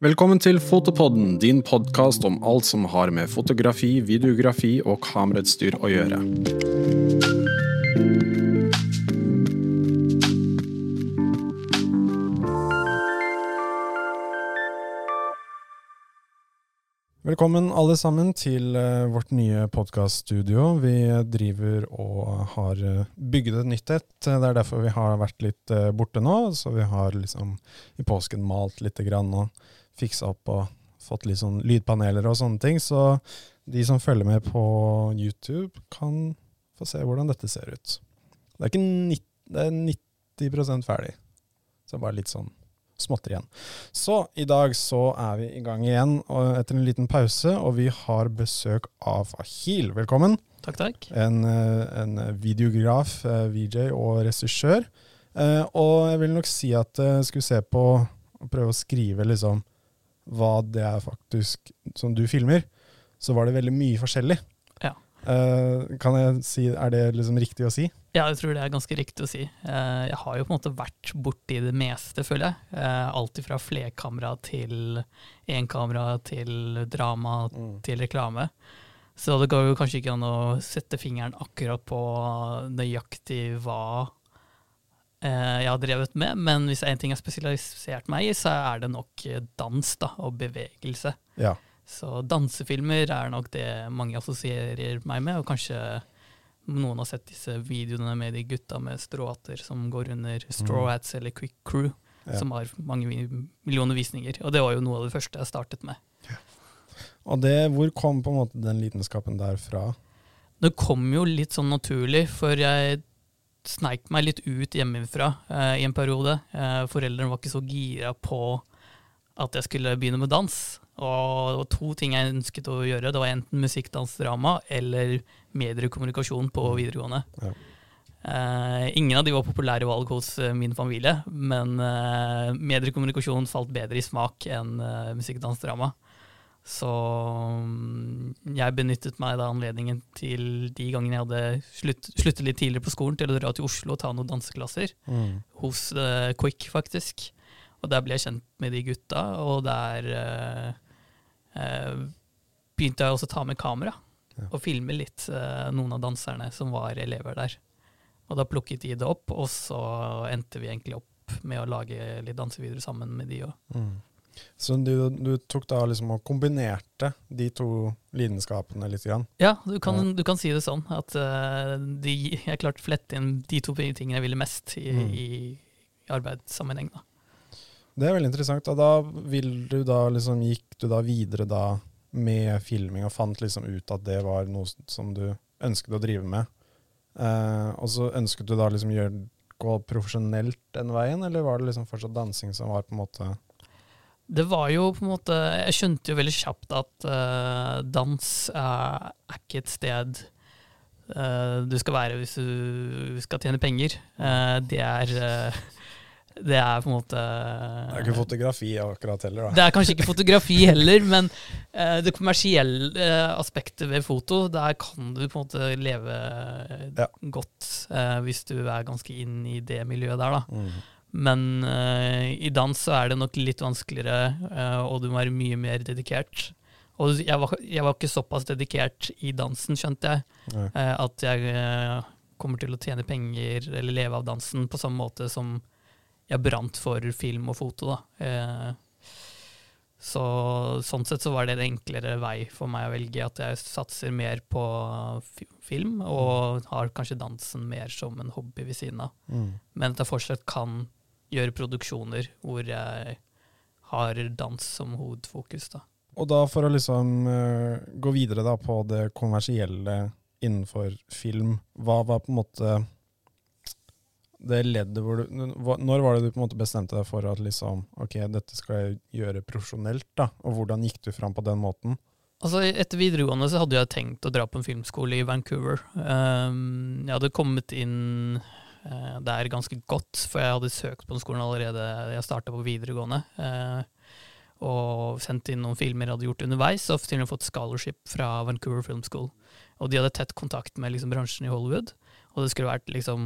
Velkommen til Fotopodden, din podkast om alt som har med fotografi, videografi og kamerautstyr å gjøre. Velkommen alle sammen til eh, vårt nye podkaststudio. Vi driver og har eh, bygget et nytt et. Det er derfor vi har vært litt eh, borte nå. Så vi har liksom i påsken malt litt grann og fiksa opp og fått litt sånn lydpaneler og sånne ting. Så de som følger med på YouTube, kan få se hvordan dette ser ut. Det er ikke 90, det er 90 ferdig. Så det er bare litt sånn småtter igjen. Så i dag så er vi i gang igjen etter en liten pause, og vi har besøk av Ahil. Velkommen. Takk, takk. En, en videograf, eh, VJ og regissør. Eh, og jeg vil nok si at jeg skulle se på og prøve å skrive liksom hva det er faktisk som du filmer, så var det veldig mye forskjellig. Ja. Uh, kan jeg si, Er det liksom riktig å si? Ja, jeg tror det er ganske riktig å si. Uh, jeg har jo på en måte vært borti det meste, føler jeg. Uh, alt fra flerkamera til enkamera til drama mm. til reklame. Så det går jo kanskje ikke an å sette fingeren akkurat på nøyaktig hva jeg har drevet med, men hvis én ting har spesialisert meg i, så er det nok dans da, og bevegelse. Ja. Så dansefilmer er nok det mange assosierer meg med, og kanskje noen har sett disse videoene med de gutta med stråhatter som går under Straw mm. Hats eller Quick Crew, ja. som har mange millioner visninger. Og det var jo noe av det første jeg startet med. Ja. Og det, hvor kom på en måte den lidenskapen der fra? Det kom jo litt sånn naturlig, for jeg sneik meg litt ut hjemmefra eh, i en periode. Eh, foreldrene var ikke så gira på at jeg skulle begynne med dans. Og det var to ting jeg ønsket å gjøre. Det var enten musikk, dans, drama eller mediekommunikasjon på mm. videregående. Ja. Uh, ingen av de var populære valg hos uh, min familie, men uh, mediekommunikasjon falt bedre i smak enn uh, musikk, dans, drama. Så um, jeg benyttet meg da anledningen til de gangene jeg hadde slutt, sluttet litt tidligere på skolen, til å dra til Oslo og ta noen danseklasser. Mm. Hos Quick, faktisk. Og der ble jeg kjent med de gutta, og der eh, begynte jeg også å ta med kamera ja. og filme litt noen av danserne som var elever der. Og da plukket de det opp, og så endte vi egentlig opp med å lage litt dansevideoer sammen med de òg. Mm. Så du, du, tok da liksom og kombinerte de to lidenskapene litt? Grann. Ja, du kan, du kan, si det sånn. At uh, de, jeg klarte å flette inn de to tingene jeg ville mest i, mm. i, arbeidssammenheng. da. Det er veldig interessant. Og da, du da liksom, gikk du da videre da med filming og fant liksom ut at det var noe som du ønsket å drive med. Uh, og så ønsket du da liksom gjøre, gå profesjonelt den veien, eller var det liksom fortsatt dansing som var på en måte Det var jo på en måte Jeg skjønte jo veldig kjapt at uh, dans uh, er ikke et sted uh, du skal være hvis du skal tjene penger. det er det er på en måte Det er ikke fotografi akkurat heller, da. Det er kanskje ikke fotografi heller, men det kommersielle aspektet ved foto, der kan du på en måte leve ja. godt hvis du er ganske inn i det miljøet der, da. Mm. Men i dans så er det nok litt vanskeligere, og du må være mye mer dedikert. Og jeg var, jeg var ikke såpass dedikert i dansen, skjønte jeg, at jeg kommer til å tjene penger eller leve av dansen på samme måte som jeg brant for film og foto, da. Så sånn sett så var det en enklere vei for meg å velge, at jeg satser mer på film, og har kanskje dansen mer som en hobby ved siden av. Mm. Men at jeg fortsatt kan gjøre produksjoner hvor jeg har dans som hovedfokus, da. Og da for å liksom uh, gå videre da på det kommersielle innenfor film, hva var på en måte det leddet hvor du Når var det du på en måte bestemte deg for at liksom, ok, dette skal jeg gjøre profesjonelt, da? Og hvordan gikk du fram på den måten? Altså, Etter videregående så hadde jeg tenkt å dra på en filmskole i Vancouver. Um, jeg hadde kommet inn uh, der ganske godt, for jeg hadde søkt på den skolen allerede jeg starta på videregående. Uh, og sendt inn noen filmer jeg hadde gjort underveis, og til og med fått scholarship fra Vancouver Film School. Og de hadde tett kontakt med liksom, bransjen i Hollywood. Og det skulle vært liksom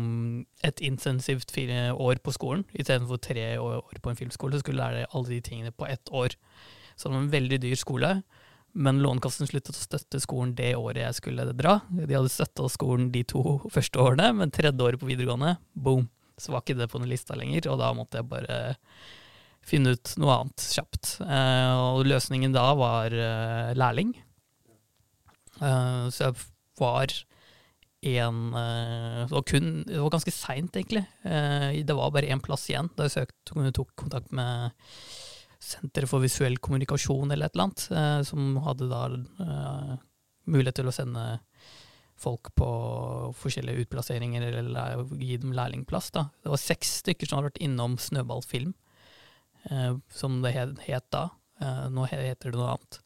et intensivt fire år på skolen. Istedenfor tre år på en filmskole, så skulle du lære alle de tingene på ett år. Så det var en veldig dyr skole. Men Lånekassen sluttet å støtte skolen det året jeg skulle dra. De hadde støtta skolen de to første årene, men tredje året på videregående, boom, så var ikke det på den lista lenger. Og da måtte jeg bare finne ut noe annet kjapt. Eh, og løsningen da var eh, lærling. Eh, så jeg var en var kun Det var ganske seint, egentlig. det var bare én plass igjen da jeg søkte, tok kontakt med Senter for visuell kommunikasjon eller et eller annet, eh, som hadde da eh, mulighet til å sende folk på forskjellige utplasseringer eller gi dem lærlingplass. Da. Det var seks stykker som hadde vært innom Snøballfilm, eh, som det het, da. Eh, nå heter det noe annet.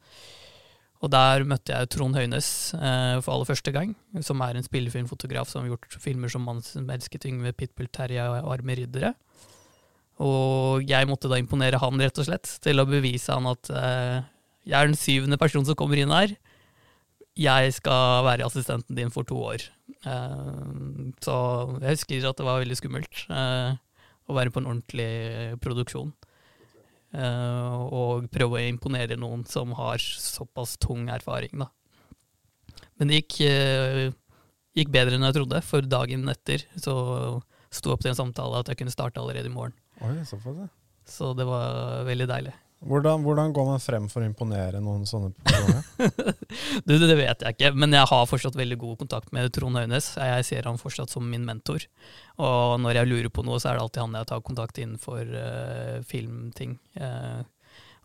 Og der møtte jeg Trond Høines eh, for aller første gang, som er en spillefilmfotograf som har gjort filmer som 'Mannen som elsket Yngve', 'Pitbull Terje' og 'Arme riddere'. Og jeg måtte da imponere han, rett og slett, til å bevise han at eh, jeg er den syvende personen som kommer inn her. Jeg skal være assistenten din for to år. Eh, så jeg husker at det var veldig skummelt eh, å være på en ordentlig produksjon. og prøve å imponere noen som har såpass tung erfaring, da. Men det gikk, gikk bedre enn jeg trodde, for dagen etter så sto opp til en samtale at jeg kunne starte allerede i morgen. Oi, såpass, ja. Så det var veldig deilig. Hvordan, hvordan, går man frem for å imponere noen sånne personer? du, det vet jeg ikke, men jeg har fortsatt veldig god kontakt med Trond Høines. Jeg ser han fortsatt som min mentor. Og når jeg lurer på noe, så er det alltid han jeg tar kontakt innenfor uh, filmting. Uh,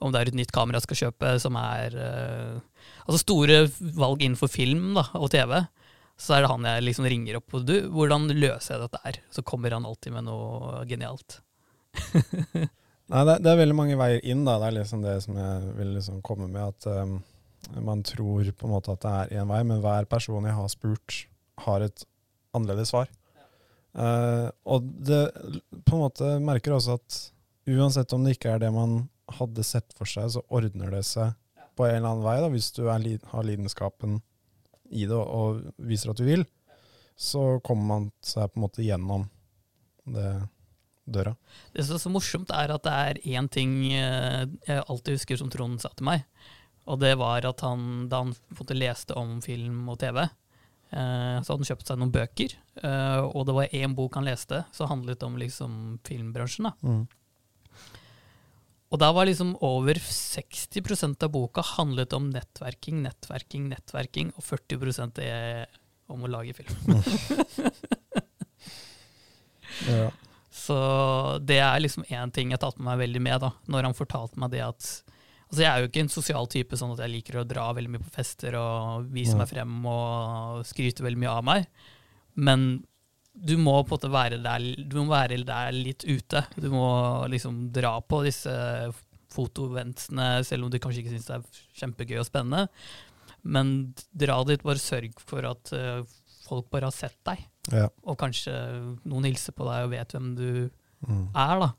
om det er et nytt kamera jeg skal kjøpe, som er uh, Altså store valg innenfor film da, og TV. Så er det han jeg liksom ringer opp og du, hvordan løser jeg dette her? Så kommer han alltid med noe genialt. Nei, det, det, er veldig mange veier inn. da. Det er liksom det som jeg vil liksom komme med. At um, man tror på en måte at det er én vei, men hver person jeg har spurt, har et annerledes svar. Uh, og det på en måte merker også at uansett om det ikke er det man hadde sett for seg, så ordner det seg på en eller annen vei. da, Hvis du er, har lidenskapen i det og, og viser at du vil, så kommer man seg på en måte gjennom det døra. Det som er så morsomt, er at det er én ting eh, jeg alltid husker som Trond sa til meg. Og det var at han, da han leste om film og TV, eh, så hadde han kjøpt seg noen bøker. Eh, og det var én bok han leste som handlet om liksom, filmbransjen. da. Mm. Og da var liksom over 60% av boka handlet om nettverking, nettverking, nettverking, og 40 er om å lage film. ja. Så det er liksom én ting jeg tatt med meg veldig med, da, når han fortalte meg det at Altså, jeg er jo ikke en sosial type sånn at jeg liker å dra veldig mye på fester og vise meg frem og skryte veldig mye av meg, men du må på en måte være der, du må være der litt ute. Du må liksom dra på disse fotoventsene, selv om du kanskje ikke syns det er kjempegøy og spennende. Men dra dit, bare sørg for at uh, folk bare har sett deg. Ja. Og kanskje noen hilser på deg og vet hvem du mm. er. da.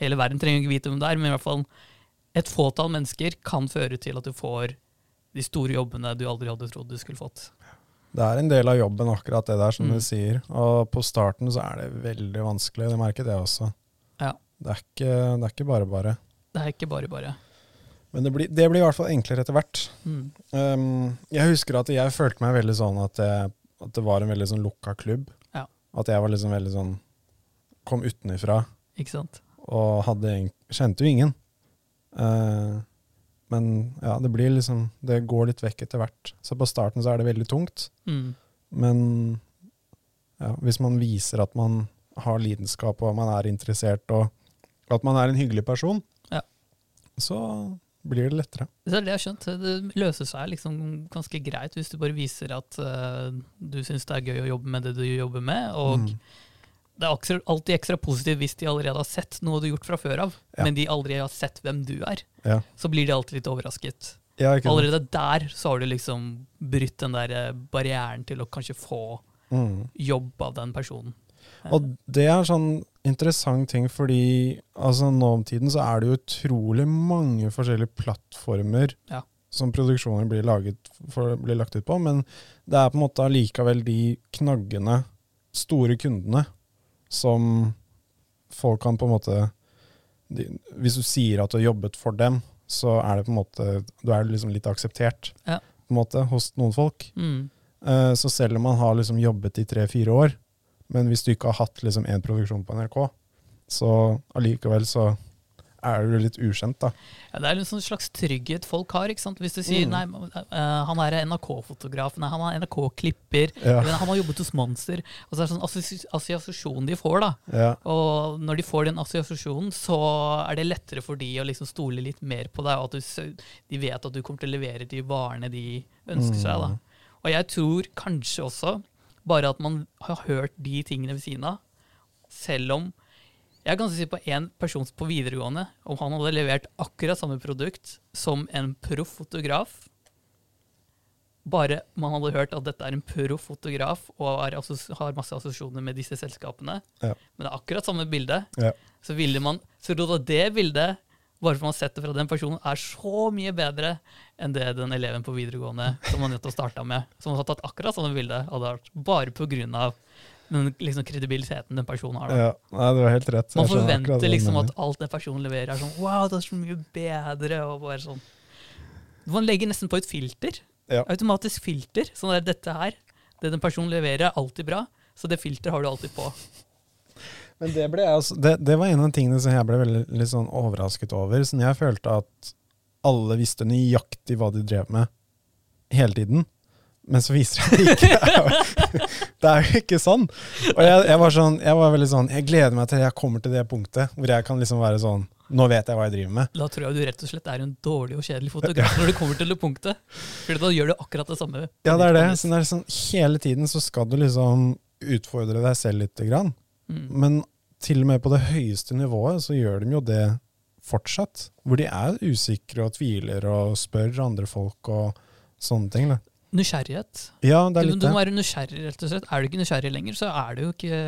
Hele verden trenger ikke vite hvem du er, men i hvert fall et fåtall mennesker kan føre til at du får de store jobbene du aldri hadde trodd du skulle fått. Det er en del av jobben, akkurat det der, som mm. du sier. Og på starten så er det veldig vanskelig. Det merket jeg også. Ja. Det, er ikke, det er ikke bare bare. Det er ikke bare bare. Men det blir, det blir i hvert fall enklere etter hvert. Mm. Um, jeg husker at jeg følte meg veldig sånn at jeg at det var en veldig sånn lukka klubb. Ja. At jeg var liksom veldig sånn Kom utenifra Ikke sant? og hadde, kjente jo ingen. Uh, men ja, det blir liksom Det går litt vekk etter hvert. Så på starten så er det veldig tungt. Mm. Men ja, hvis man viser at man har lidenskap, og man er interessert, og at man er en hyggelig person, ja. så blir det lettere. Det er det jeg har skjønt. Det løser seg liksom ganske greit hvis du bare viser at uh, du syns det er gøy å jobbe med det du jobber med. Og mm. det er alltid ekstra positivt hvis de allerede har sett noe du har gjort fra før av, ja. men de aldri har sett hvem du er. Ja. Så blir de alltid litt overrasket. Ja, allerede der så har du liksom brutt den der eh, barrieren til å kanskje få mm. jobb av den personen. Og det er sånn interessant ting, fordi altså, nå om tiden så er det utrolig mange forskjellige plattformer ja. som produksjoner blir, laget for, blir, lagt ut på, men det er på en måte allikevel de knaggene store kundene som folk kan på en måte de, Hvis du sier at du har jobbet for dem, så er det på en måte Du er liksom litt akseptert Ja. på en måte hos noen folk. Mm. Uh, så selv om man har liksom jobbet i tre-fire år, men hvis du ikke har hatt liksom én produksjon på NRK, så allikevel så er du litt ukjent, da. Ja, det er en sånn slags trygghet folk har. ikke sant? Hvis du sier Mm. nei, eh, han er NRK-fotograf, nei, han er NRK-klipper, Ja. han har jobbet hos Monster. Og så er det sånn assosi- assosiasjon de får, da. Ja. Og når de får den assosiasjonen, så er det lettere for de å liksom stole litt mer på deg, og at du, de vet at du kommer til å levere de varene de ønsker seg. da. Mm. Og jeg tror kanskje også bare at man har hørt de tingene ved siden av, selv om jeg kan si på en person på videregående, om han hadde levert akkurat samme produkt som en proff fotograf, bare man hadde hørt at dette er en proff fotograf og er, har masse assosiasjoner med disse selskapene, Ja. men det er akkurat samme bilde, Ja. så ville man så at det bildet, bare for man har sett det fra den personen, er så mye bedre enn det den eleven på videregående som man nettopp starta med, som har tatt akkurat sånne bilder, hadde vært bare av den liksom, kredibiliteten den personen har. Ja. Nei, du har helt rett. Man forventer liksom at alt den personen leverer, er sånn Wow, det er så mye bedre. og bare sånn. Man legger nesten på et filter. Ja. Automatisk filter. Sånn at dette her, det den personen leverer, er alltid bra. Så det filteret har du alltid på. Men det, jeg det, det var en av tingene som jeg ble veldig litt sånn overrasket over. Sånn jeg følte at alle visste nøyaktig hva de drev med hele tiden. Men så viser det seg ikke. Det er jo ikke sånn. Og jeg, jeg var sånn, jeg var veldig sånn Jeg gleder meg til jeg kommer til det punktet hvor jeg kan liksom være sånn Nå vet jeg hva jeg driver med. Da tror jeg du rett og slett er en dårlig og kjedelig fotograf når du kommer til det punktet. For da gjør du akkurat det samme. Ja, det er det. Så det er sånn, hele tiden så skal du liksom utfordre deg selv lite grann. Mm. Men til og med på det høyeste nivået så gjør de jo det fortsatt. Hvor de er usikre og tviler og spør andre folk og sånne ting. Da. Nysgjerrighet. Ja, det er Du, litt du må være nysgjerrig, rett og slett. Er du ikke nysgjerrig lenger, så er du jo ikke,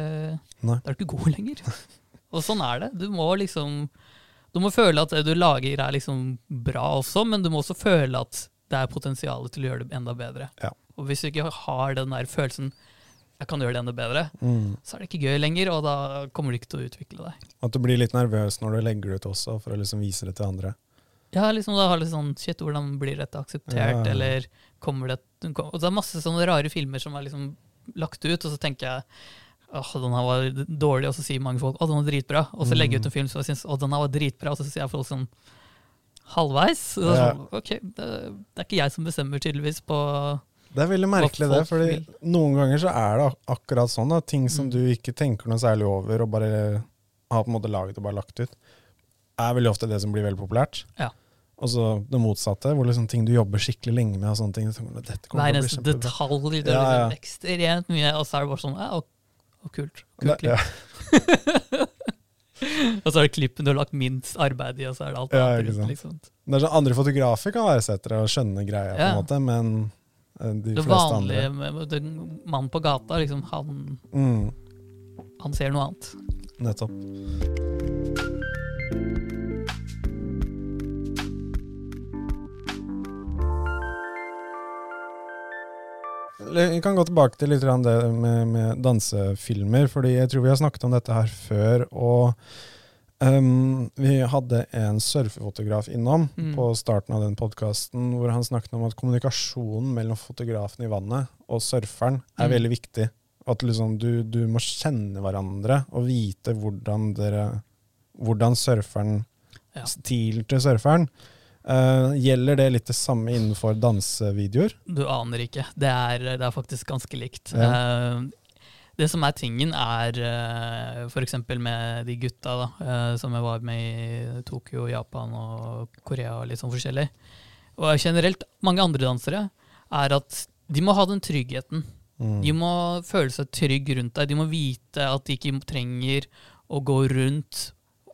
Nei. er du ikke god lenger. Og sånn er det. Du må liksom Du må føle at det du lager er liksom bra også, men du må også føle at det er potensial til å gjøre det enda bedre. Ja. Og hvis du ikke har den der følelsen jeg kan gjøre det enda bedre, Mm. så er det ikke gøy lenger, og da kommer du ikke til å utvikle deg. At du blir litt nervøs når du legger det ut også, for å liksom vise det til andre. Ja, liksom da har litt sånn Shit, hvordan blir dette akseptert? Ja. Eller kommer det Og det er masse sånne rare filmer som er liksom lagt ut, og så tenker jeg Åh, den her var dårlig, og så sier mange folk å, den var dritbra. Og så legger jeg ut en film som jeg syns å, den her var dritbra, og så sier jeg folk sånn halvveis. Så Ja. sånn, ok, det, det er ikke jeg som bestemmer, tydeligvis, på Det er veldig merkelig det, fordi vil. noen ganger så er det ak- akkurat sånn. Da, ting som Mm. du ikke tenker noe særlig over, og bare har på en måte laget og bare lagt ut, er veldig ofte det som blir veldig populært. Ja. Og så det motsatte, hvor liksom ting du jobber skikkelig lenge med, og sånne ting. Så tenker Dette kommer hver eneste detalj. Det Ja, ja. liksom ekstremt mye, og så er det bare sånn ja, og, og kult. Kult klipp. ja. Og så er det klippen du har lagt minst arbeid i, og så er det alt Ja, annet Liksom. Det er sånn, andre fotografer kan være settere og skjønne greia, på en måte, men de Det vanlige andre mannen på gata, liksom, han, mm, han ser noe annet. Nettopp. Vi kan gå tilbake til litt det med, med dansefilmer, fordi jeg tror vi har snakket om dette her før. og ehm, Vi hadde en surfefotograf innom Mm. på starten av den podkasten, hvor han snakket om at kommunikasjonen mellom fotografen i vannet og surferen er Mm. veldig viktig. At liksom du, du må kjenne hverandre og vite hvordan dere Hvordan surferen Ja. Stilen til surferen. Uh, gjelder det litt det samme innenfor dansevideoer? Du aner ikke. Det er, det er faktisk ganske likt. Ja. Eh, det som er tingen, er uh, f.eks. med de gutta da, eh, som jeg var med i Tokyo, Japan og Korea og litt sånn forskjellig. Og generelt mange andre dansere, er at de må ha den tryggheten. Mm. De må føle seg trygg rundt deg. De må vite at de ikke trenger å gå rundt.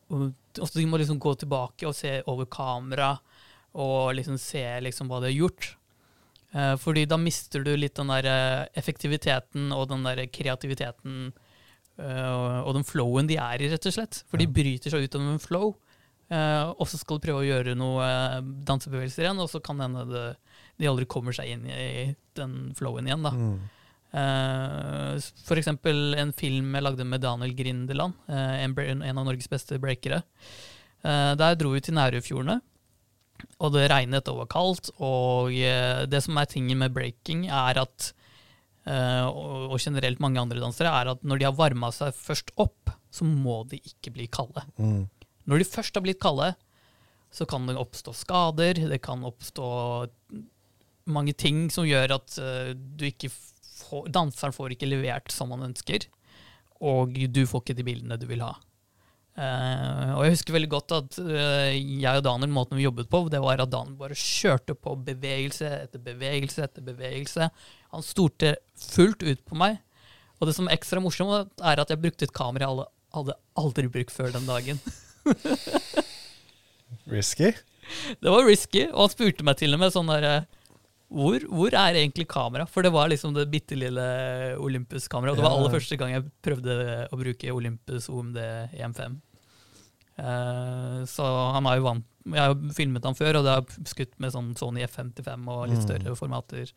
Ofte de må liksom gå tilbake og se over kamera og liksom se liksom hva de har gjort. Eh, fordi da mister du litt den der eh, effektiviteten og den der kreativiteten eh, og den flowen de er i, rett og slett. For de bryter seg ut av en flow. og så skal du prøve å gjøre noe dansebevegelser igjen, og så kan det hende det- de aldri kommer seg inn i den flowen igjen. da. Mm. For eksempel en film jeg lagde med Daniel Grindeland, en, av Norges beste breakere. Der dro vi til Nærøyfjordene, og det regnet og var kaldt. Og det som er tingen med breaking, er at og, og generelt mange andre dansere, er at når de har varma seg først opp, så må de ikke bli kalde. Mm. Når de først har blitt kalde, så kan det oppstå skader, det kan oppstå mange ting som gjør at du ikke får, danseren får ikke levert som han ønsker, og du får ikke de bildene du vil ha. Uh, og jeg husker veldig godt at uh, jeg og Daniel, måten vi jobbet på, det var at Daniel bare kjørte på bevegelse etter bevegelse etter bevegelse. Han stolte fullt ut på meg. Og det som er ekstra morsomt, er at jeg brukte et kamera jeg hadde, hadde aldri brukt før den dagen. risky? Det var risky, og han spurte meg til og med sånn derre hvor, hvor, er egentlig kamera? For det var liksom det bitte lille Olympus-kameraet. Og det var aller første gang jeg prøvde å bruke Olympus OMD EM5. Uh, så han er jo vant Jeg har filmet han før, og det har skutt med sånn Sony F55 og litt mm. større formater.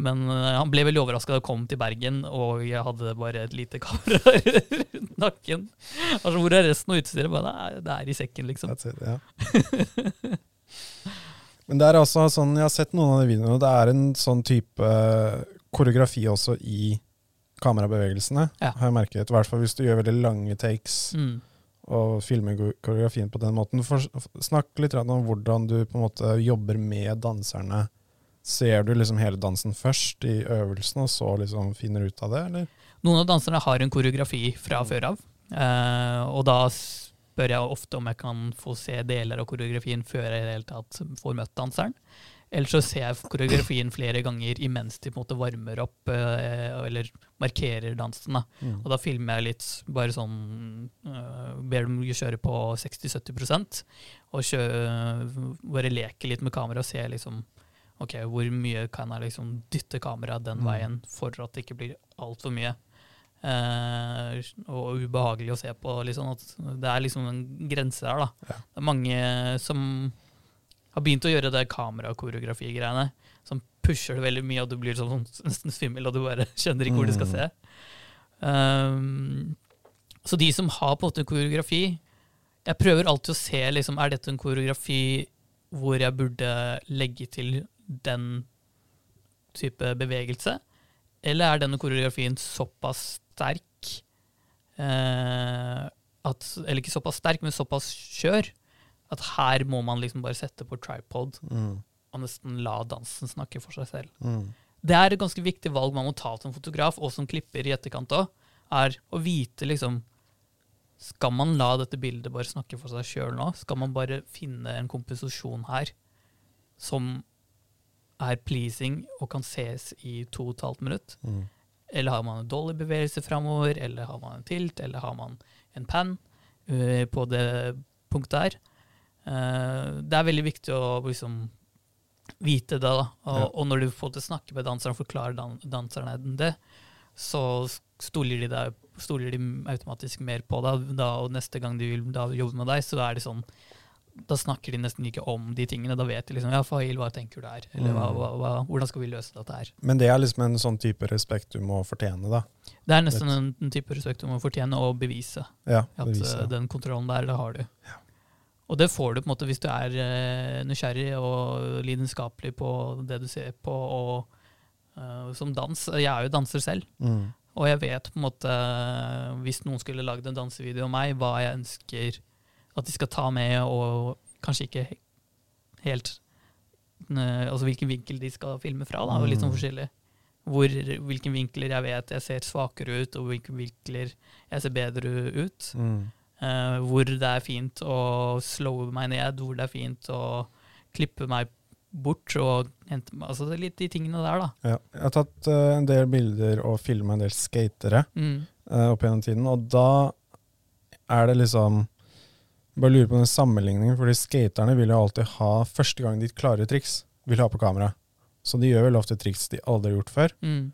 Men uh, han ble veldig overraska da jeg kom til Bergen, og jeg hadde bare et lite kamera rundt nakken. Altså, hvor er resten av utstyret? Bare, det er i sekken, liksom. That's it, ja. Men det er altså sånn, jeg har sett noen av de videoene, det er en sånn type koreografi også i kamerabevegelsene, ja. har jeg merket. I hvert fall hvis du gjør veldig lange takes mm. Og filme koreografien på den måten. For, snakk litt om hvordan du på en måte jobber med danserne. Ser du liksom hele dansen først i øvelsen, og så liksom finner ut av det, eller? Noen av danserne har en koreografi fra mm. før av, uh, og da spør jeg ofte om jeg kan få se deler av koreografien før jeg i det hele tatt får møtt danseren. Eller så ser jeg koreografien flere ganger imens de på en måte varmer opp eh, eller markerer dansen. Da. Mm. Og da filmer jeg litt, bare sånn uh, Ber dem kjøre på 60-70 og kjøre, bare leke litt med kamera og se liksom ok, hvor mye kan jeg liksom dytte kameraet den mm. veien for at det ikke blir altfor mye. Uh, og ubehagelig å se på. Liksom, det er liksom en grense der. da. Ja. Det er mange som har begynt å gjøre det kamerakoreografi-greiene. Som pusher det veldig mye, og du blir sånn, nesten svimmel, og du bare skjønner ikke hvor du skal mm. se. Um, så de som har på en måte koreografi Jeg prøver alltid å se liksom, er dette en koreografi hvor jeg burde legge til den type bevegelse, eller er denne koreografien såpass sterk eh, at, Eller ikke såpass sterk, men såpass skjør at her må man liksom bare sette på tripod mm. og nesten la dansen snakke for seg selv. Mm. Det er et ganske viktig valg man må ta som fotograf og som klipper i etterkant òg, er å vite liksom Skal man la dette bildet bare snakke for seg sjøl nå? Skal man bare finne en komposisjon her som er pleasing og kan ses i to og et halvt minutt? Mm. Eller har man en dårlig bevegelse framover, eller har man en tilt, eller har man en pan uh, på det punktet her. Uh, det er veldig viktig å liksom vite det, da. Og, ja. og når du får til å snakke med danseren og forklare dan danserne det, så stoler de, der, stoler de automatisk mer på deg. Da, og neste gang de vil jobbe med deg, så er det sånn da snakker de nesten ikke om de tingene. Da vet de liksom ja, Fahil, hva tenker du her? Eller hva, hva, hva, hvordan skal vi løse dette her? Men det er liksom en sånn type respekt du må fortjene, da? Det er nesten en, en type respekt du må fortjene og bevise. Ja, bevise. At uh, den kontrollen der, det har du. Ja. Og det får du på en måte hvis du er uh, nysgjerrig og lidenskapelig på det du ser på, og uh, som dans. Jeg er jo danser selv. Mm. Og jeg vet på en måte, hvis noen skulle lagd en dansevideo om meg, hva jeg ønsker at de skal ta med, og kanskje ikke helt uh, Altså hvilken vinkel de skal filme fra, da, og litt sånn mm. forskjellig. Hvor, hvilke vinkler jeg vet jeg ser svakere ut, og hvilke vinkler jeg ser bedre ut. Mm. Uh, hvor det er fint å slowe meg ned, hvor det er fint å klippe meg bort og hente meg Altså er litt de tingene der, da. Ja. Jeg har tatt uh, en del bilder og filma en del skatere mm. uh, opp gjennom tiden, og da er det liksom bare lurer på den sammenligningen, fordi skaterne vil jo alltid ha første gang de klarer triks, vil ha på kamera. Så de gjør vel ofte triks de aldri har gjort før. Mm.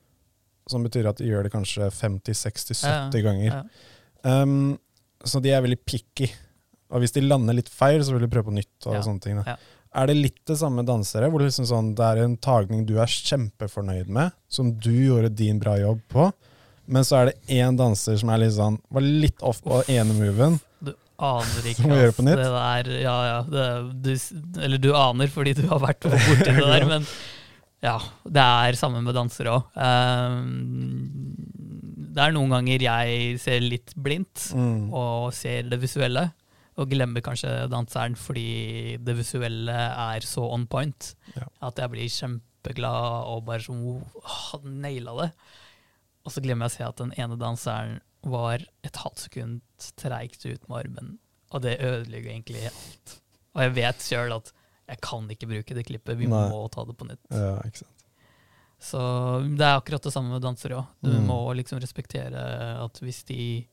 Som betyr at de gjør det kanskje 50-60-70 ja, ganger. Ja. Um, så de er veldig picky. Og hvis de lander litt feil, så vil de prøve på nytt. og ja. sånne ting. Er det litt det samme dansere, hvor det, liksom sånn, det er en tagning du er kjempefornøyd med, som du gjorde din bra jobb på, men så er det én danser som er litt sånn, var litt off på ene moven? Du aner ikke Som å gjøre på nytt? det der Ja, ja. Det, du, eller du aner fordi du har vært borti det der, men ja. Det er samme med dansere òg. Det er noen ganger jeg ser litt blindt Mm. og ser det visuelle, og glemmer kanskje danseren fordi det visuelle er så on point Ja. at jeg blir kjempeglad og bare sånn oh, naila det. Og så glemmer jeg å se at den ene danseren var et halvt sekund treigt ut med armen, og det ødelegger egentlig alt. Og jeg vet sjøl at jeg kan ikke bruke det klippet, vi Nei. må ta det på nytt. Ja, ikke sant. Så det er akkurat det samme med dansere òg. Du Mm. må liksom respektere at hvis de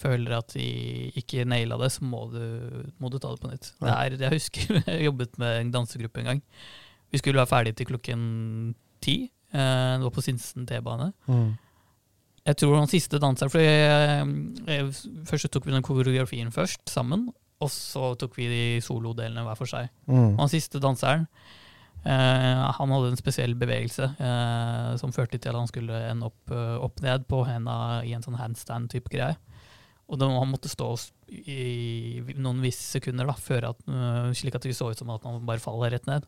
føler at de ikke naila det, så må du, må du ta det på nytt. Det er, jeg husker jeg jobbet med en dansegruppe en gang. Vi skulle være ferdige til klokken ti. Eh, Det var på Sinsen T-bane. Mm. Jeg tror han siste danseren For jeg, jeg, først tok vi den koreografien først, sammen. Og så tok vi de solodelene hver for seg. Mm. Og han siste danseren, han hadde en spesiell bevegelse eh, som førte til at han skulle ende opp eh, opp ned på henda i en sånn handstand-type greie. Og da, han måtte stå i noen visse sekunder da, før at, eh, slik at det så ut som at han bare faller rett ned.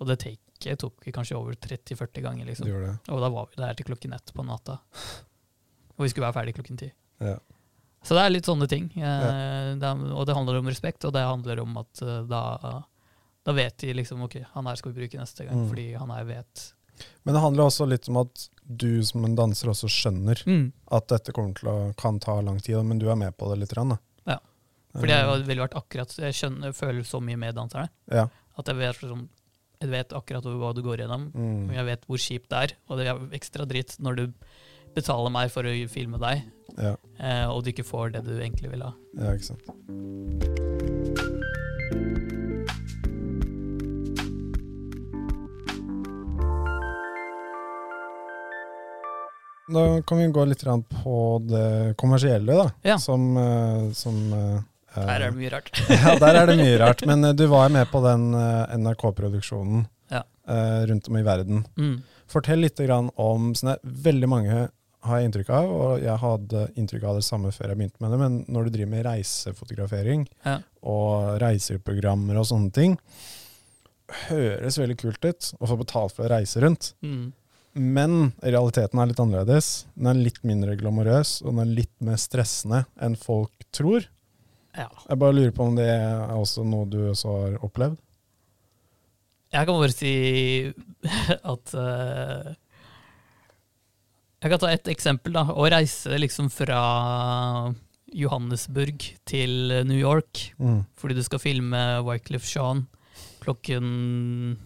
Og det taket tok vi kanskje over 30-40 ganger. Liksom. det. Og da var vi der til klokken ett på natta. Og vi skulle være ferdig klokken ti. Ja. Så det er litt sånne ting. Eh, det og det handler om respekt, og det handler om at eh, da, da vet de liksom ok, han her skal vi bruke neste gang, Mm. fordi han her vet Men det handler også litt om at du som en danser også skjønner mm. at dette kommer til å, kan ta lang tid, men du er med på det litt. Rann, Da. Ja. Fordi jeg ville har veldig vært akkurat Jeg skjønner, føler så mye med danserne ja. at jeg vet, sånn, jeg vet akkurat hva du går gjennom, Mm. jeg vet hvor kjipt det er. Og det er ekstra dritt når du betaler meg for å filme deg, ja. eh, og du ikke får det du egentlig vil ha. Ja, ikke sant. Da kan vi gå litt på det kommersielle, da. Ja. Som, eh, som eh, Her er det mye rart. ja, der er det mye rart. Men eh, du var med på den NRK-produksjonen Ja. rundt om i verden. Mm. Fortell litt om sånn der, Veldig mange har jeg inntrykk av, og jeg hadde inntrykk av det samme før jeg begynte med det, men når du driver med reisefotografering Ja. og reiseprogrammer og sånne ting, høres veldig kult ut å få betalt for å reise rundt. Mm. Men realiteten er litt annerledes. Den er litt mindre glamorøs, og den er litt mer stressende enn folk tror. Ja. Jeg bare lurer på om det er også noe du også har opplevd? Jeg kan bare si at uh, Jeg kan ta et eksempel. da, Å reise liksom fra Johannesburg til New York Mm. fordi du skal filme Wycliffe Jean klokken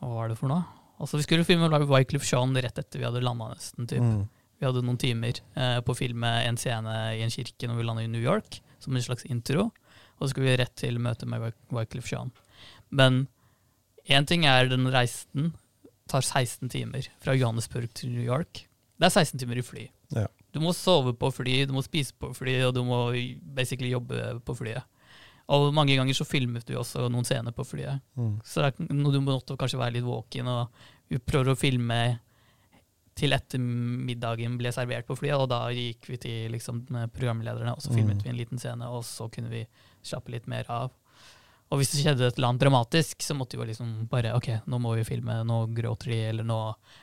Hva var det for noe? Altså Vi skulle filme Wycliffe Jean rett etter vi hadde landa, nesten. typ. Mm. Vi hadde noen timer eh, på å filme en scene i en kirke når vi landa i New York, som en slags intro. Og så skulle vi rett til møte med Wyclef Jean. Men én ting er den reisen tar 16 timer fra Johannesburg til New York. Det er 16 timer i fly. Ja. Du må sove på fly, du må spise på fly, og du må basically jobbe på flyet. Og mange ganger så filmet vi også noen scener på flyet. Mm. Så er du måtte kanskje være litt våken, og vi prøver å filme til etter middagen ble servert på flyet, og da gikk vi til liksom, programlederne, og så filmet Mm. vi en liten scene, og så kunne vi slappe litt mer av. Og hvis det skjedde et eller annet dramatisk, så måtte vi liksom bare OK, nå må vi filme, nå gråter de, eller nå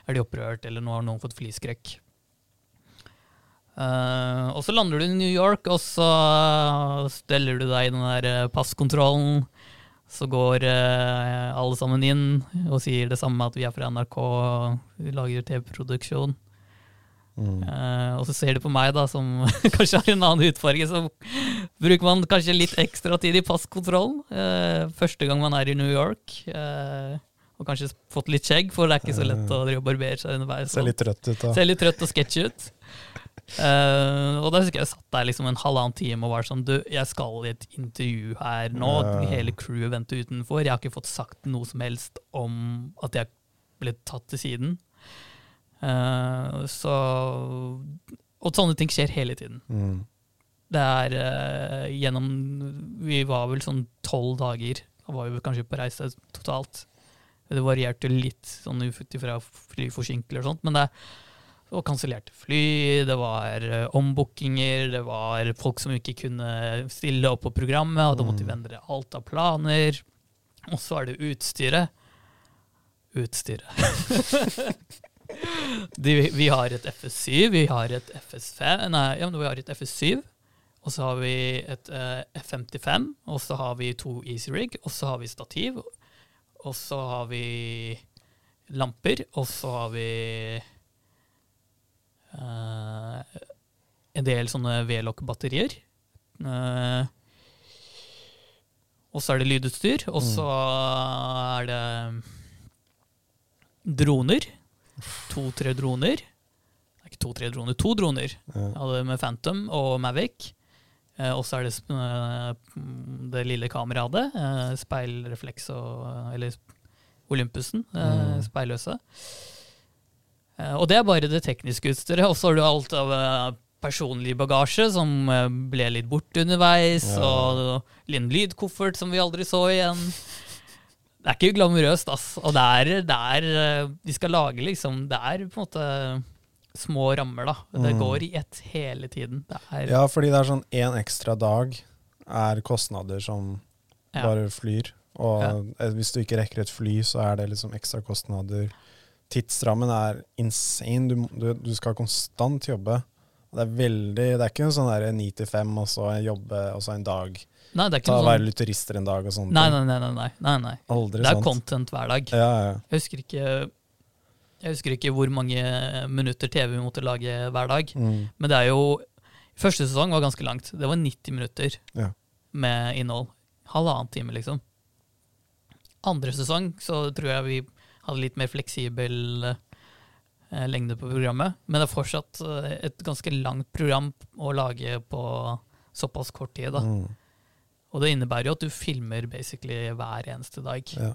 er de opprørt, eller nå har noen fått flyskrekk. Eh, og så lander du i New York, og så steller du deg i den der eh, passkontrollen. Så går uh, alle sammen inn og sier det samme, at vi er fra NRK, vi lager TV-produksjon. Mm. Uh, og så ser du på meg, da, som kanskje har en annen utfarge, så bruker man kanskje litt ekstra tid i passkontrollen. eh, første gang man er i New York. eh, og kanskje fått litt skjegg, for det er ikke så lett å drive og barbere seg underveis. Ser litt trøtt ut. Da. Ser litt trøtt og sketchy ut. Eh, og da husker jeg jeg satt der liksom en halvannen time og var sånn Du, jeg skal i et intervju her nå. Hele crewet venter utenfor. Jeg har ikke fått sagt noe som helst om at jeg ble tatt til siden. Uh, så Og sånne ting skjer hele tiden. Mm. Det er uh, gjennom Vi var vel sånn tolv dager Da var vi kanskje på reise totalt. Det varierte litt sånn ut ifra flyforsinkelser og sånt, men det var kansellerte fly, det var uh, ombookinger, det var folk som ikke kunne stille opp på programmet, og da måtte de endre alt av planer. Og så er det utstyret. Utstyret. De, vi har et FS7, vi har et FS5 Nei, ja, men vi har et FS7. Og så har vi et uh, F55, og så har vi to Easy Rig, og så har vi stativ. Og så har vi lamper, og så har vi uh, en del sånne V-lokk-batterier. Uh, og så er det lydutstyr, og så er det droner. To-tre droner. Det er ikke to-tre droner, to droner. Jeg hadde med Phantom og Mavic. Eh, og så er det eh, det lille kameraet. Eh, speilrefleks og eh, Eller Olympusen. Eh, Mm. Speilløse. Eh, og det er bare det tekniske utstyret. Og så har du alt av eh, personlig bagasje som eh, ble litt borte underveis. Ja. Og en lydkoffert som vi aldri så igjen. Det er ikke glamorøst, ass. Og det er, det er De skal lage liksom Det er på en måte små rammer, da. Det Mm. går i ett hele tiden. Det er Ja, fordi det er sånn én ekstra dag er kostnader som Ja. bare flyr. Og Ja. hvis du ikke rekker et fly, så er det liksom ekstra kostnader. Tidsrammen er insane. Du, du, du skal konstant jobbe. Det er veldig Det er ikke en sånn der ni til fem, og så jobbe, og så en dag. Nei, det er ikke Ta noe Være sånn litt turister en dag og sånt. Nei, nei, nei. nei, nei, nei, nei. Aldri Det er sånt. content hver dag. Ja, ja. Jeg husker ikke jeg husker ikke hvor mange minutter TV vi måtte lage hver dag. Mm. Men det er jo Første sesong var ganske langt. Det var 90 minutter Ja. med innhold. Halvannen time, liksom. Andre sesong så tror jeg vi hadde litt mer fleksibel eh, lengde på programmet. Men det er fortsatt eh, et ganske langt program å lage på såpass kort tid. da. Mm. Og det innebærer jo at du filmer basically hver eneste dag. Ja.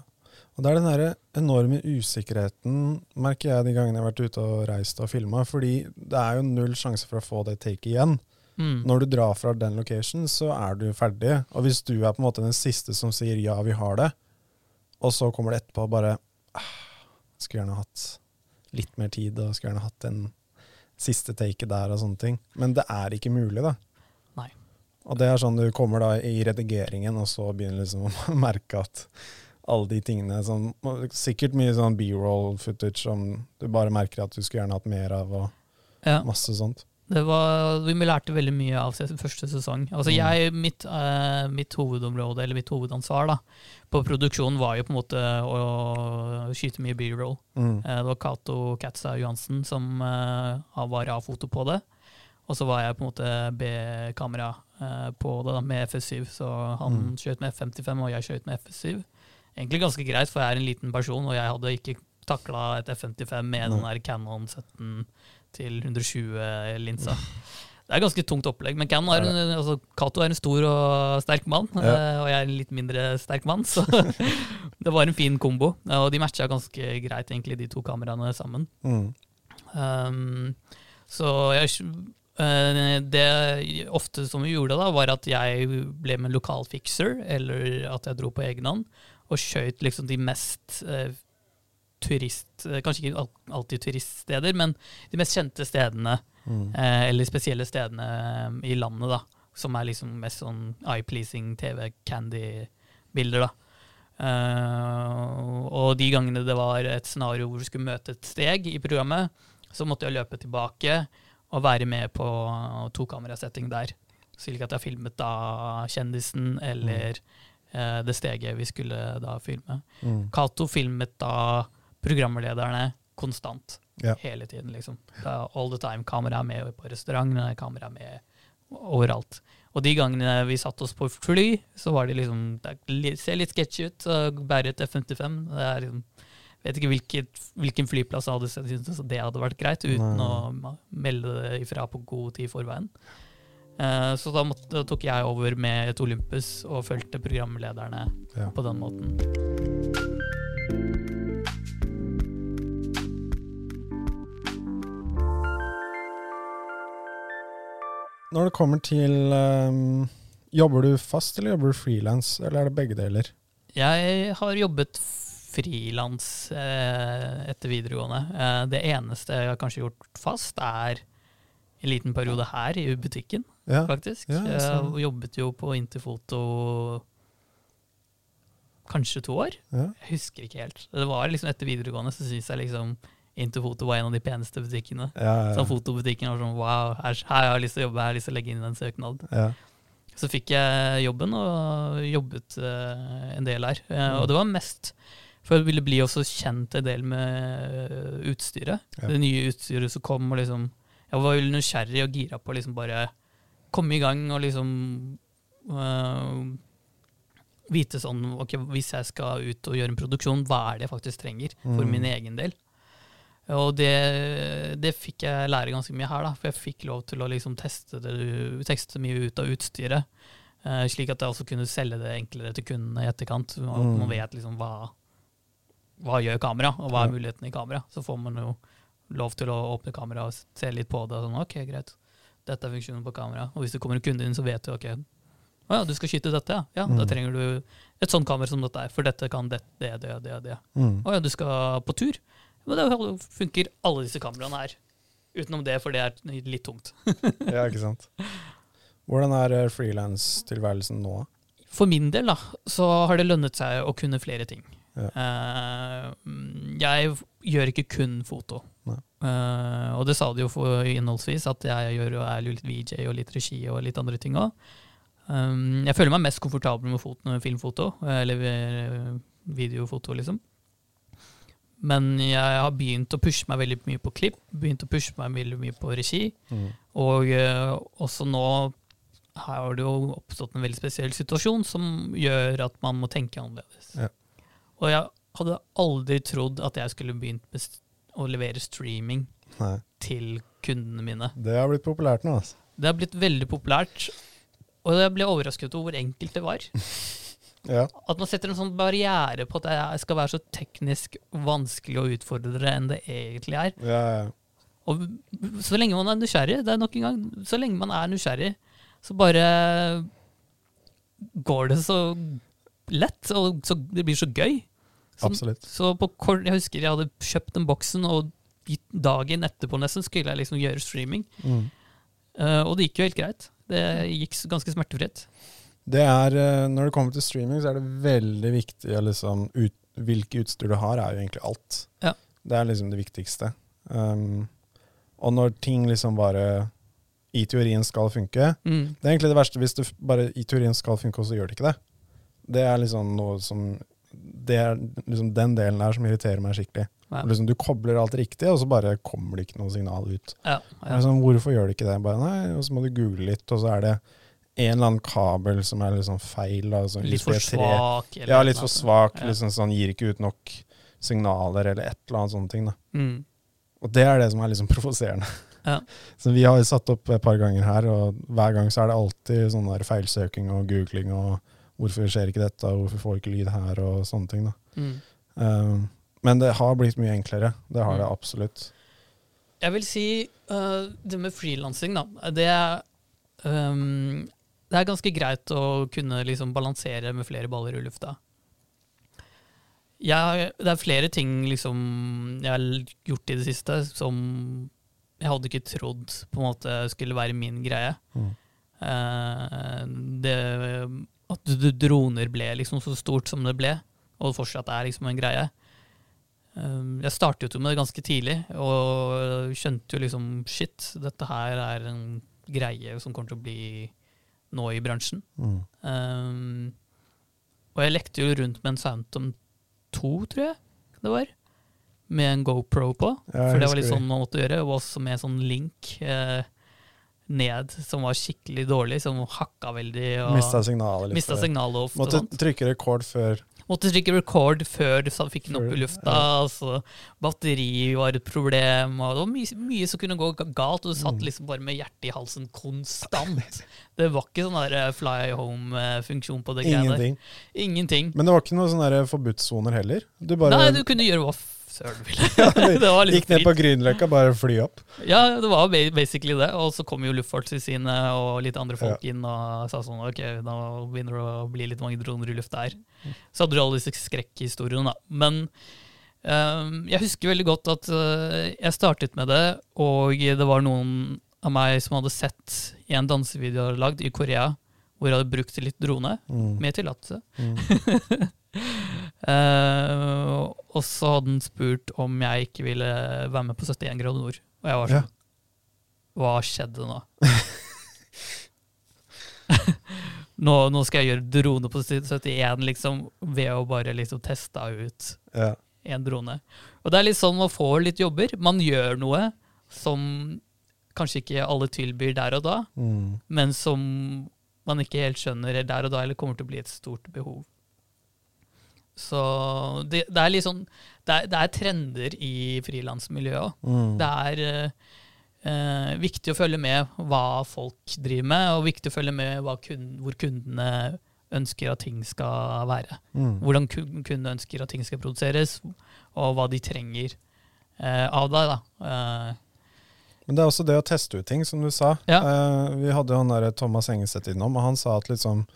Og det er den der enorme usikkerheten, merker jeg de gangene jeg har vært ute og reist og filma, fordi det er jo null sjanse for å få det taket igjen. Mm. Når du drar fra den location, så er du ferdig. Og hvis du er på en måte den siste som sier ja, vi har det, og så kommer det etterpå bare Skulle gjerne hatt litt mer tid, og skulle gjerne hatt den siste take der og sånne ting. Men det er ikke mulig, da. Nei. Og det er sånn du kommer da i redigeringen, og så begynner liksom å merke at alle de tingene som Sikkert mye sånn B-roll footage som du bare merker at du skulle gjerne hatt mer av, og Ja. masse sånt. Det var, vi lærte veldig mye av første sesong. Altså Mm. jeg, mitt, uh, mitt hovedområde, eller mitt hovedansvar da, på produksjonen var jo på en måte å skyte mye B-roll. Mm. Uh, det var Cato Katza Johansen som uh, var A-foto på det. Og så var jeg på en måte B-kamera på det da, med FS7. Så han Mm. skjøt med F55, og jeg skjøt med FS7. Egentlig ganske greit, for jeg er en liten person, og jeg hadde ikke takla et F55 med den der Canon 17 til 120-linsa. Det er ganske tungt opplegg, men Canon er en, altså, Cato er en stor og sterk mann, Ja. eh, og jeg er en litt mindre sterk mann, så det var en fin kombo. Og de matcha ganske greit, egentlig, de to kameraene sammen. Mm. Um, så jeg, eh, det ofte som vi gjorde da, var at jeg ble med lokal fixer, eller at jeg dro på egen hånd, og skjøt liksom de mest eh, turist... eh, Kanskje ikke alltid turiststeder, men de mest kjente stedene, Mm. eh, eller spesielle stedene eh, i landet, da. Som er liksom mest sånn eye-pleasing TV-candy-bilder, da. Uh, og de gangene det var et scenario hvor du skulle møte et steg i programmet, så måtte jeg løpe tilbake og være med på tokamerasetting der. Slik at jeg filmet da kjendisen eller eh, det steget vi skulle da filme. Mm. Cato filmet da programlederne konstant. Ja. Hele tiden, liksom. All the time. Kamera er med på restaurant kamera er med overalt. Og de gangene vi satte oss på fly, så var det liksom Det ser litt sketchy ut bære et F-55. Det er liksom Vet ikke hvilket, hvilken flyplass hadde syntes det hadde vært greit, uten Nei. å melde det ifra på god tid i forveien. Uh, så da, måtte, da tok jeg over med et Olympus og fulgte programlederne Ja. på den måten. Når det kommer til um, Jobber du fast, eller jobber du frilans, eller er det begge deler? Jeg har jobbet frilans eh, etter videregående. Eh, det eneste jeg har kanskje gjort fast, er en liten periode her i butikken, Ja. faktisk. Ja, så- Jeg jobbet jo på Interfoto kanskje to år. Ja. Jeg husker ikke helt. Det var liksom Etter videregående så syns jeg liksom Interfoto var en av de peneste butikkene. Ja, ja, ja, fotobutikken var sånn wow, her, her har jeg lyst til å jobbe, her har jeg lyst til å legge inn en søknad. ja. Så fikk jeg jobben, og jobbet uh, en del her. Uh, Mm. Og det var mest for jeg ville bli også kjent en del med uh, utstyret. Det nye utstyret som kom, og liksom Jeg var veldig nysgjerrig og gira på å liksom bare komme i gang og liksom vite sånn Ok, hvis jeg skal ut og gjøre en produksjon, hva er det jeg faktisk trenger for Mm. min egen del? Og det, det fikk jeg lære ganske mye her, da, for jeg fikk lov til å liksom teste, det, teste mye ut av utstyret. Uh, slik at jeg også kunne selge det enklere til kundene i etterkant. Man, Mm. man vet liksom hva, hva gjør kamera, og hva er mulighetene i kamera. Så får man jo lov til å åpne kamera og se litt på det. Og sånn, ok, greit, dette er funksjonen på kamera. Og hvis det kommer en kunde inn, så vet du ok, å ja, du skal skyte dette, ja. ja Da Mm. trenger du et sånt kamera som dette er, for dette kan det, det, det, det, det. Mm. Å ja, du skal på tur? Men det funker alle disse kameraene her. Utenom det, for det er litt tungt. ja, ikke sant. Hvordan er eh, frilanstilværelsen nå? For min del da, så har det lønnet seg å kunne flere ting. Ja. Eh, jeg gjør ikke kun foto. Eh, og det sa de jo innholdsvis, at jeg gjør og er litt VJ og litt regi og litt andre ting òg. jeg føler meg mest komfortabel med foto, filmfoto, eller videofoto, liksom. Men jeg har begynt å pushe meg veldig mye på klipp, begynt å pushe meg veldig mye på regi. Mm. Og uh, også nå her har det jo oppstått en veldig spesiell situasjon som gjør at man må tenke annerledes. Ja. Og jeg hadde aldri trodd at jeg skulle begynt med å levere streaming Nei. til kundene mine. Det har blitt populært nå, altså. Det har blitt veldig populært, og jeg ble overrasket over hvor enkelt det var. Ja. At man setter en sånn barriere på at det skal være så teknisk vanskelig og utfordrende enn det egentlig er. Ja, ja. Og så lenge man er nysgjerrig, det er nok en gang, så lenge man er nysgjerrig, så bare går det så lett, og så, det blir så gøy. Så, Absolutt. så på kort, jeg husker jeg hadde kjøpt den boksen, og dagen etterpå nesten skulle jeg liksom gjøre streaming. Mm. Uh, og det gikk jo helt greit. Det gikk ganske smertefritt. Det er, eh, når det kommer til streaming, så er det veldig viktig liksom ut, Hvilke utstyr du har, er jo egentlig alt. Ja. Det er liksom det viktigste. Um, og når ting liksom bare i teorien skal funke Mm. Det er egentlig det verste hvis du bare i teorien skal funke, og så gjør det ikke det. Det er liksom noe som Det er liksom den delen der som irriterer meg skikkelig. Liksom, du kobler alt riktig, og så bare kommer det ikke noe signal ut. Ja, ja. Liksom, hvorfor gjør det ikke det? Bare, nei, og så må du google litt, og så er det en eller annen kabel som er sånn feil. Sånn Litt for USB3. svak. Ja, litt for svak. Ja. Liksom sånn, gir ikke ut nok signaler, eller et eller annet sånne ting. Mm. Og det er det som er liksom provoserende. Ja. Så vi har satt opp et par ganger her, og hver gang så er det alltid sånn der feilsøking og googling og hvorfor skjer ikke dette, hvorfor får ikke lyd her, og sånne ting. da. Mm. Um, men det har blitt mye enklere. Det har Mm. det absolutt. Jeg vil si uh, det med frilansing, da. Det øhm, det er ganske greit å kunne liksom balansere med flere baller i lufta. Jeg, det er flere ting liksom, jeg har gjort i det siste som jeg hadde ikke trodd på en måte skulle være min greie. Mm. Eh, det, at droner ble liksom så stort som det ble, og fortsatt er liksom en greie. Um, Jeg startet jo med det ganske tidlig, og skjønte jo liksom shit, dette her er en greie som kommer til å bli nå i bransjen. Mm. Um, og jeg lekte jo rundt med en Phantom 2, tror jeg det var, med en GoPro på. Ja, for det var litt sånn man måtte gjøre, og også med sånn link eh, ned, som var skikkelig dårlig, som hakka veldig. Og Mista signalet litt. mista signalet ofte. Måtte trykke rekord før Måtte trykke record før du fikk den opp i lufta. Altså, batteri var et problem. Og det var mye, mye som kunne gå galt, og du satt Mm. liksom bare med hjertet i halsen konstant. Det var ikke sånn der eh, fly home-funksjon på det greiene der. ingenting. Ingenting. Men det var ikke noen sånne forbudssoner heller. Du bare Nei, du kunne gjøre hva søren ville. det Gikk ned på Grünerløkka, bare fly opp. Ja, det var basically det. Og så kom jo Luftfartstilsynet og litt andre folk inn og sa sånn Ok, nå begynner det å bli litt mange droner i lufta her. Så hadde du alle disse skrekkhistoriene, da. Men um, jeg husker veldig godt at uh, jeg startet med det, og det var noen av meg som hadde sett i en dansevideo jeg hadde lagd i Korea, hvor jeg hadde brukt litt drone, Mm. med tillatelse. Mm. Eh, og så hadde han spurt om jeg ikke ville være med på 71 grader nord. Og jeg var sånn Hva skjedde nå? nå? Nå skal jeg gjøre drone på 71, liksom, ved å bare liksom teste ut Ja. en drone. Og det er litt sånn man får litt jobber. Man gjør noe som kanskje ikke alle tilbyr der og da, Mm. men som man ikke helt skjønner der og da, eller kommer til å bli et stort behov. Så det, det er litt sånn det er, det er trender i frilansmiljøet òg. Mm. Det er eh, eh, viktig å følge med hva folk driver med, og viktig å følge med hva kun, hvor kundene ønsker at ting skal være. Mm. Hvordan kundene ønsker at ting skal produseres, og hva de trenger eh, av deg. da. Eh, Men det er også det å teste ut ting, som du sa. Ja. Eh, vi hadde jo han der Thomas Engeseth innom, og han sa at liksom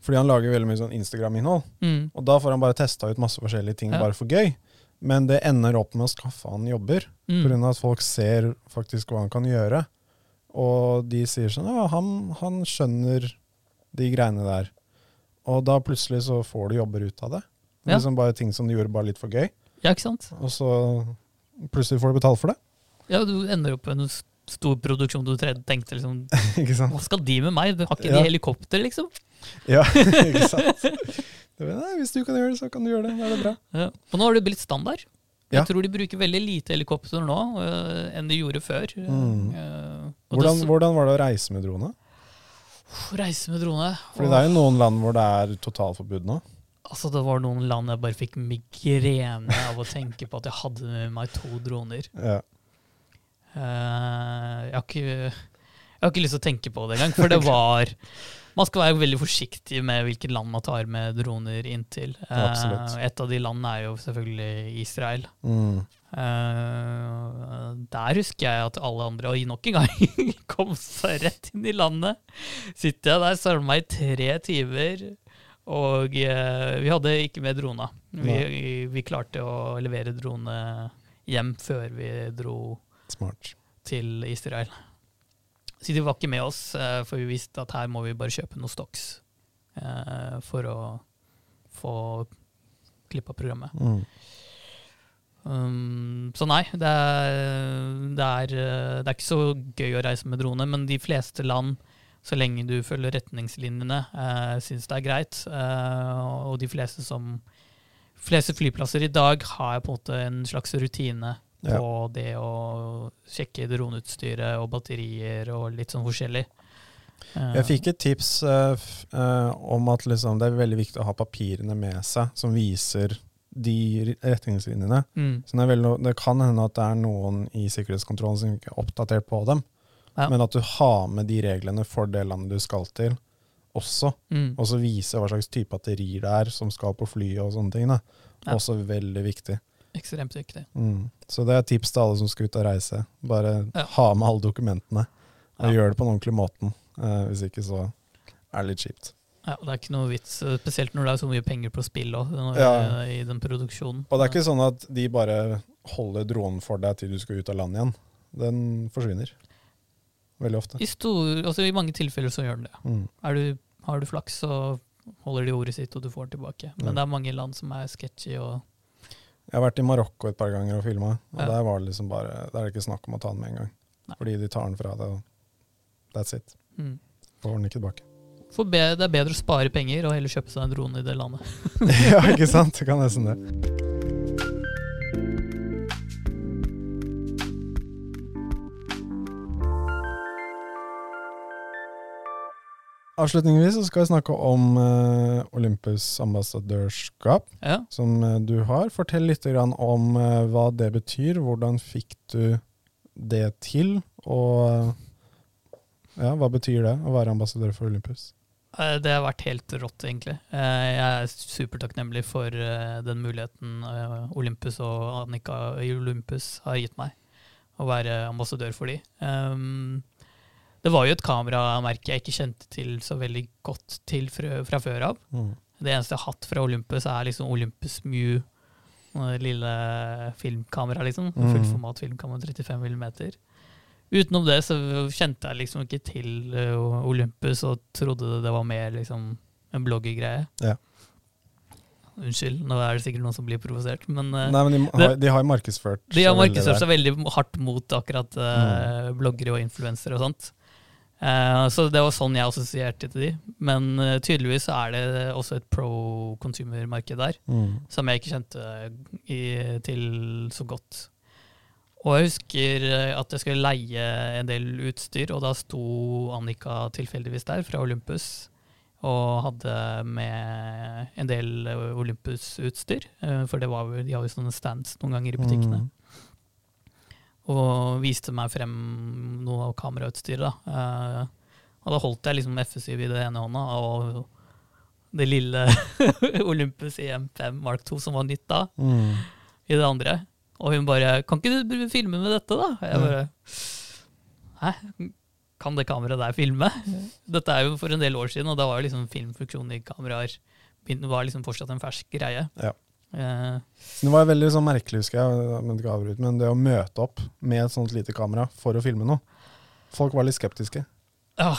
Fordi han lager veldig mye sånn Instagram-innhold, mm, og da får han bare testa ut masse forskjellige ting Ja. bare for gøy. Men det ender opp med å skaffe han jobber, mm, pga. at folk ser faktisk hva han kan gjøre. Og de sier sånn Ja, han, han skjønner de greiene der. Og da plutselig så får du jobber ut av det. Ja. Liksom bare ting som de gjorde bare litt for gøy. ja, ikke sant? Og så plutselig får du betalt for det. Ja, Du ender opp med en stor produksjon du tenkte liksom? Hva skal de med meg? Har ikke Ja. de helikopter, liksom? Ja, ikke sant? Nei, hvis du kan gjøre det, så kan du gjøre det. Da er det bra. Ja. Og nå har det blitt standard. Ja. Jeg tror de bruker veldig lite helikopter nå øh, enn de gjorde før. Mm. Uh, Hvordan, det, hvordan var det å reise med drone? reise med drone Fordi det er jo noen land hvor det er totalforbud nå. Altså, det var noen land jeg bare fikk migrene av å tenke på at jeg hadde med meg to droner. Ja. Uh, jeg, har ikke, jeg har ikke lyst til å tenke på det engang, for det var Man skal være veldig forsiktig med hvilket land man tar med droner inntil. til. Uh, et av de landene er jo selvfølgelig Israel. Mm. Uh, der husker jeg at alle andre, og nok en gang, kom seg rett inn i landet. Sitter jeg der, meg i tre timer, og uh, vi hadde ikke med drona. Vi, vi klarte å levere drone hjem før vi dro Smart. til Israel. De var ikke med oss, eh, for vi visste at her må vi bare kjøpe noen stocks eh, for å få klippa programmet. Mm. Um, så nei, det er, det, er, eh, det er ikke så gøy å reise med drone, men de fleste land, så lenge du følger retningslinjene, uh, syns det er greit. Uh, og de fleste som fleste flyplasser i dag har på en måte en slags rutine Ja. på det å sjekke droneutstyret og batterier og litt sånn forskjellig. Eh, Jeg fikk et tips uh, eh, om at liksom, det er veldig viktig å ha papirene med seg som viser de retningslinjene. mm, Så det, veldig, det kan hende at det er noen i sikkerhetskontrollen som ikke er oppdatert på dem. Ja. Men at du har med de reglene for det landet du skal til, også. mm, Og så vise hva slags type batterier det er som skal på flyet og sånne ting. Da. Ja. Også veldig viktig. Ekstremt viktig. Mm. Så det er tips til alle som skal ut og reise. Bare Ja. ha med alle dokumentene, og Ja. gjør det på den ordentlige måten. Eh, hvis ikke så er det litt kjipt. Ja, det er ikke noe vits, eh, spesielt når det er så mye penger på spill òg. Ja. i den produksjonen. Og det er ikke sånn at de bare holder dronen for deg til du skal ut av landet igjen. Den forsvinner. Veldig ofte. I, stor, altså I mange tilfeller så gjør den det. Mm. Du, har du flaks, så holder de ordet sitt, og du får den tilbake. Men Ja. det er mange land som er sketchy. og Jeg har vært i Marokko et par ganger og filma, og Ja. der var det liksom bare Der er det ikke snakk om å ta den med en gang. Nei. Fordi de tar den fra deg, og that's it. mm. Får den ikke tilbake. Be, Det er bedre å spare penger og heller kjøpe seg en drone i det landet. ja, ikke sant? Det kan nesten det. Avslutningsvis så skal vi snakke om uh, Olympus ambassadørskap, Ja. som eh, du har. Fortell litt grann om uh, hva det betyr. Hvordan fikk du det til? Og ja, hva betyr det å være ambassadør for Olympus? Det har vært helt rått, egentlig. Jeg er supertakknemlig for den muligheten Olympus og Annika i Olympus har gitt meg, å være ambassadør for de. Um, Det var jo et kameramerke jeg ikke kjente til så veldig godt til fra, fra før av. Mm. Det eneste jeg har hatt fra Olympus, er liksom Olympus Mew. Det lille filmkamera, liksom. Mm. Fullformat filmkamera, 35 mm. Utenom det så kjente jeg liksom ikke til eh, Olympus og trodde det var mer liksom en bloggergreie. Ja. Unnskyld, nå er det sikkert noen som blir provosert, men eh, Nei, men de, har, de har markedsført de har markedsført seg veldig hardt mot akkurat mm. bloggere og influensere og sånt. Eh, så det var sånn jeg assosierte til de. Men eh, tydeligvis er det også et pro consumer-marked der, Mm. som jeg ikke kjente i, til så godt. Og jeg husker eh, at jeg skulle leie en del utstyr, og da sto Annika tilfeldigvis der fra Olympus. Og hadde med en del Olympus-utstyr, for det var, de har jo sånne stands noen ganger i butikkene Mm. Og viste meg frem noe av kamerautstyret. Da. Eh, og da holdt jeg liksom FSY i det ene hånda, og det lille Olympus EM5 Mark 2 som var nytt da, Mm. i det andre. Og hun bare 'Kan ikke du filme med dette, da?' Jeg bare Hæ? Kan det kameraet der filme? Dette er jo for en del år siden, og da var jo liksom filmfunksjonen i kameraer var liksom fortsatt en fersk greie. Ja. Eh, Det var veldig sånn merkelig, husker jeg, men, men det å møte opp med et sånt lite kamera for å filme noe. Folk var litt skeptiske. Ja,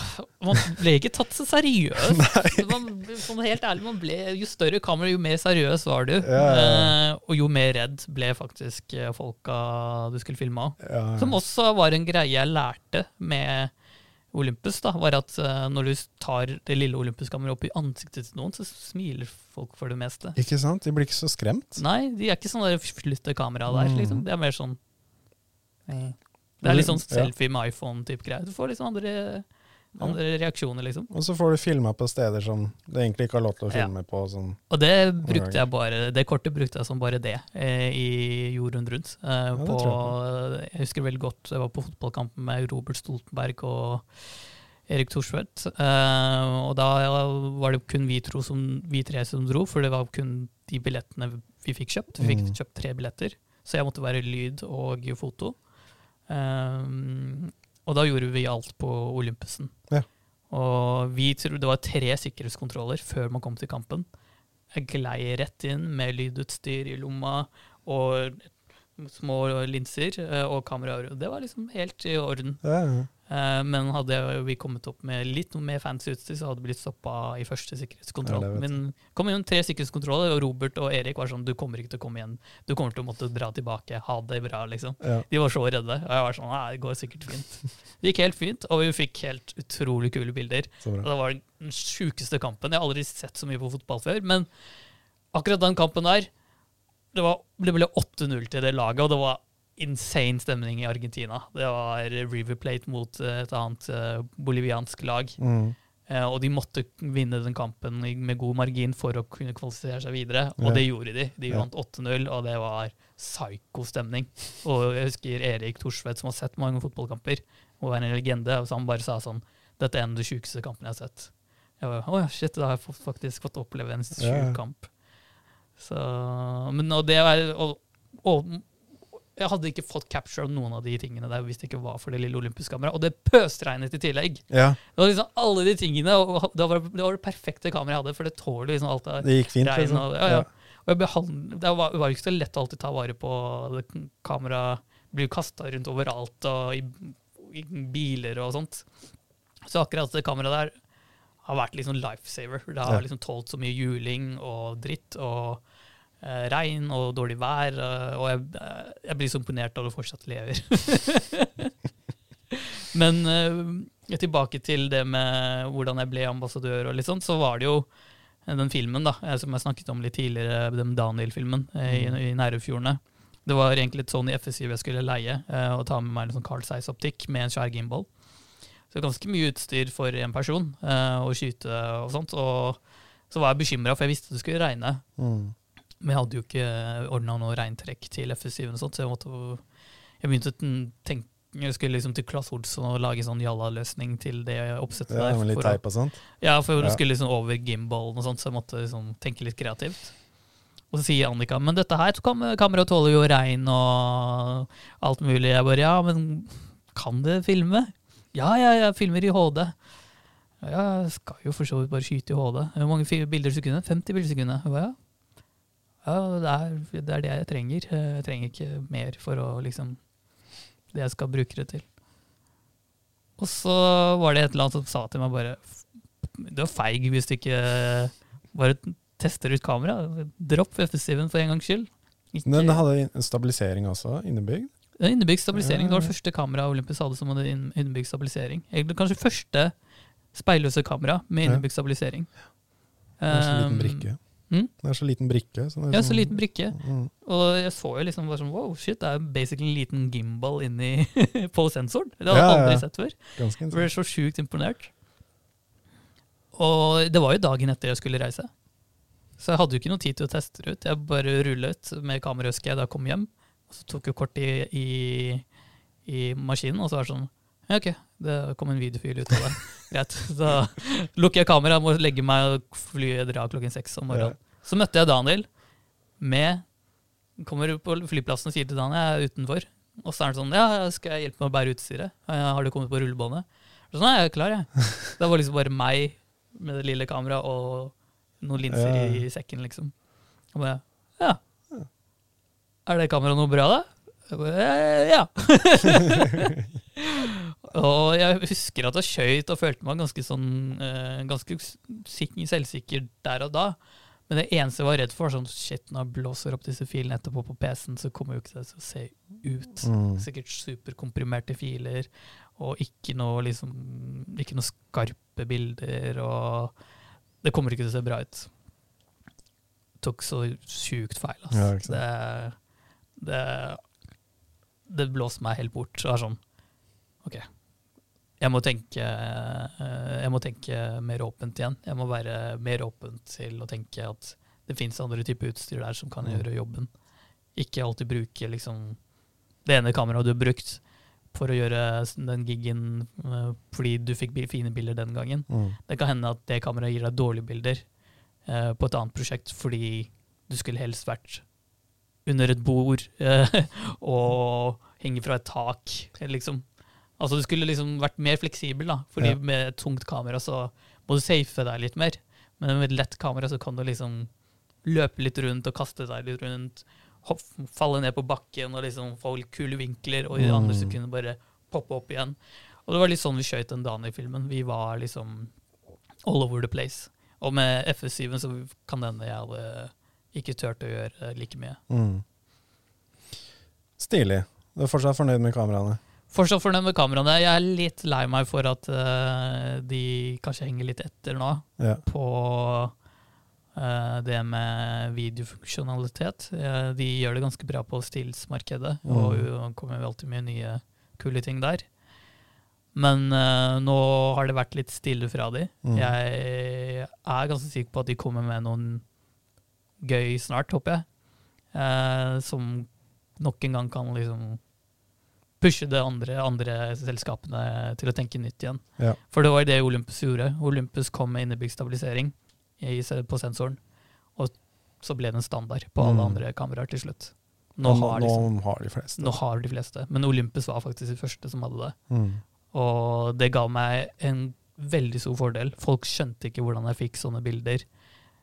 man ble ikke tatt så seriøst. Man, sånn helt ærlig, man ble, jo større kamera, jo mer seriøs var du. Ja, ja, Eh, og jo mer redd ble faktisk eh, folka du skulle filme av. Ja, Som også var en greie jeg lærte med Olympus, da, var at eh, når du tar det lille Olympus-kameraet opp i ansiktet til noen, så smiler folk for det meste. Ikke sant? De blir ikke så skremt. Nei, de er ikke sånn der flytte kamera der, Mm. liksom. Det er mer sånn Det er litt sånn selfie med iPhone-type greier. Du får liksom andre, andre reaksjoner, liksom. Og så får du filma på steder som du egentlig ikke har lov til å Ja. filme på. Sånn. Og det brukte jeg bare, det kortet brukte jeg som bare det eh, i jorden rundt. Eh, ja, på, jeg. jeg husker veldig godt, jeg var på fotballkampen med Robert Stoltenberg og Erik Thorsvedt. Eh, og da var det kun vi, tro som, vi tre som dro, for det var kun de billettene vi fikk kjøpt. Vi fikk Mm. kjøpt tre billetter, så jeg måtte være lyd og foto. Eh, og da gjorde vi alt på Olympusen. Ja. Og vi trodde det var tre sikkerhetskontroller før man kom til kampen. Jeg glei rett inn med lydutstyr i lomma og små linser eh, og kameraer. Det var liksom helt i orden. Ja, ja. Eh, Men hadde vi kommet opp med litt mer fancy utstyr, så hadde vi blitt stoppa i første sikkerhetskontroll. Ja. Men kom jo tre sikkerhetskontroller, og Robert og Erik var sånn Du kommer ikke til å komme igjen. Du kommer til å måtte dra tilbake. Ha det bra, liksom. Ja. De var så redde. Og jeg var sånn Nei, det går sikkert fint. Det gikk helt fint, og vi fikk helt utrolig kule bilder. Og det var den sjukeste kampen. Jeg har aldri sett så mye på fotball før. Men akkurat den kampen der Det, var, det ble 8-0 til det laget, og det var insane stemning i Argentina. Det var River Plate mot eh, et annet eh, boliviansk lag. Mm. Eh, og de måtte vinne den kampen med god margin for å kunne kvalifisere seg videre. Og Ja. det gjorde de. De vant 8-0, og det var psyko-stemning. Og jeg husker Erik Thorsvedt, som har sett mange fotballkamper, og er en legende, så han bare sa sånn Dette er en av de sjukeste kampene jeg har sett. Jeg var, oh, shit, da har jeg faktisk fått oppleve en sjuk kamp. Så Men og det er og, og jeg hadde ikke fått capture av noen av de tingene der hvis det ikke var for det lille olympisk-kameraet. Og det pøsregnet i tillegg. Ja, Det var liksom alle de tingene, og det var det, var det perfekte kameraet jeg hadde, for det tåler liksom alt det det gikk fint. regn Liksom. og, ja, ja. og jeg Det var, var jo ikke så lett å alltid ta vare på kameraet. Blir kasta rundt overalt, og i, i biler og sånt. Så akkurat det kameraet der har vært liksom lifesaver. Det har Ja. liksom tålt så mye juling og dritt og regn og dårlig vær, eh, og jeg, eh, jeg blir så imponert av du fortsatt lever. Men eh, tilbake til det med hvordan jeg ble ambassadør og litt sånt, så var det jo den filmen da, eh, som jeg snakket om litt tidligere, den Daniel-filmen eh, i, i Nærøyfjordene. Det var egentlig et sånn i FSI jeg skulle leie, eh, og ta med meg en sånn Carl Zeiss-optikk med en svær gimbal. Så ganske mye utstyr for en person eh, å skyte og sånt. Og så var jeg bekymra, for jeg visste det skulle regne. Mm. Men jeg hadde jo ikke ordna noe regntrekk til FS7, og sånt, så jeg, måtte, jeg begynte å tenke Jeg skulle liksom til Claes Olsson og lage sånn jalla-løsning til det oppsettet Ja, der. litt teip og sånt. Ja, for Ja. skulle liksom over gimbalen og sånt, så jeg måtte liksom tenke litt kreativt. Og så sier Annika men dette her kam kameraet tåler jo regn og alt mulig. Jeg bare ja, men kan det filme? Ja, ja, jeg filmer i HD. Ja, jeg skal jo for så vidt bare skyte i HD. Hvor mange bilder i sekundet? 50 bilder i sekundet. Ja. Ja, det er, det er det jeg trenger. Jeg trenger ikke mer for å liksom Det jeg skal bruke det til. Og så var det et eller annet som sa til meg bare Du er feig hvis du ikke bare tester ut kamera. Dropp FS7-en for en gangs skyld. Ikke, Men det hadde en stabilisering også, innebygd. innebygd stabilisering. Det var det første kameraet Olympus hadde som hadde inn- innebygd stabilisering. Egentlig kanskje første speilløse kamera med Ja. innebygd stabilisering. Det er så liten Um, brikke. Mm? Det er så liten brikke. Så er Ja, så sånn- liten brikke. Mm. Og jeg så jo liksom bare sånn wow, shit, det er jo basically en liten gimbal inni på sensoren. Det hadde jeg Ja, aldri ja. sett før. Jeg ble så sjukt imponert. Og det var jo dagen etter jeg skulle reise. Så jeg hadde jo ikke noe tid til å teste det ut. Jeg bare rullet med kameraøsket da jeg kom hjem. Og så tok jeg kort i, i, i maskinen, og så var det sånn Ja, OK, det kom en videofil ut av det. Greit. Så lukker jeg kameraet, må legge meg og fly dra klokken seks om morgenen. Så møtte jeg Daniel med Kommer på flyplassen og sier til Daniel jeg er utenfor. Og så er han sånn Ja, skal jeg hjelpe med å bære utstyret? «Ja, Har du kommet på rullebåndet? Sånn, ja, jeg er klar, jeg. Det var liksom bare meg med det lille kameraet og noen linser Ja. i sekken, liksom. Og bare Ja. Er det kameraet noe bra, da? Jeg bare, «Eh, ja. og jeg husker at jeg skøyt og følte meg ganske sånn eh, Ganske sik- selvsikker der og da. Men det eneste jeg var redd for, sånn shit, når jeg blåser opp disse filene etterpå på PC-en, så kommer jo ikke det til å se ut. Mm. Sikkert superkomprimerte filer, og ikke noe liksom Ikke noe skarpe bilder, og det kommer ikke til å se bra ut. Tok så sjukt feil, altså. Ja, det, det, det blåste meg helt bort. Det var sånn OK. Jeg må tenke eh, Jeg må tenke mer åpent igjen. Jeg må være mer åpen til å tenke at det fins andre typer utstyr der som kan Mm. gjøre jobben. Ikke alltid bruke liksom det ene kameraet du har brukt for å gjøre den gigen eh, fordi du fikk fine bilder den gangen. Mm. Det kan hende at det kameraet gir deg dårlige bilder eh, på et annet prosjekt fordi du skulle helst vært under et bord eh, og henge fra et tak, liksom. Altså du skulle liksom vært mer fleksibel, da. Fordi Ja. med et tungt kamera så må du safe deg litt mer. Men med et lett kamera så kan du liksom løpe litt rundt og kaste deg litt rundt. Hopp, falle ned på bakken og liksom få kule vinkler, og i det andre Mm. sekundet bare poppe opp igjen. Og det var litt sånn vi skøyt den dagen i filmen. Vi var liksom all over the place. Og med FS7 så kan det hende jeg hadde ikke turt å gjøre like mye. Mm. Stilig. Du er fortsatt fornøyd med kameraene? Fortsatt fornøyd med kameraene. Jeg er litt lei meg for at uh, de kanskje henger litt etter nå Ja. på uh, det med videofunksjonalitet. Uh, de gjør det ganske bra på stilsmarkedet, og Mm. jo kommer jo alltid med nye kule ting der. Men eh, nå har det vært litt stille fra de. Mm. Jeg er ganske sikker på at de kommer med noen gøy snart, håper jeg. Som nok en gang kan liksom pushe de andre, andre selskapene til å tenke nytt igjen. Ja. For det var det Olympus gjorde. Olympus kom med innebygd stabilisering i, på sensoren, og så ble det en standard på alle Mm. andre kameraer til slutt. Nå Nå, har, nå liksom, har de fleste. nå har de fleste, men Olympus var faktisk de første som hadde det. Mm. Og det ga meg en veldig stor fordel. Folk skjønte ikke hvordan jeg fikk sånne bilder.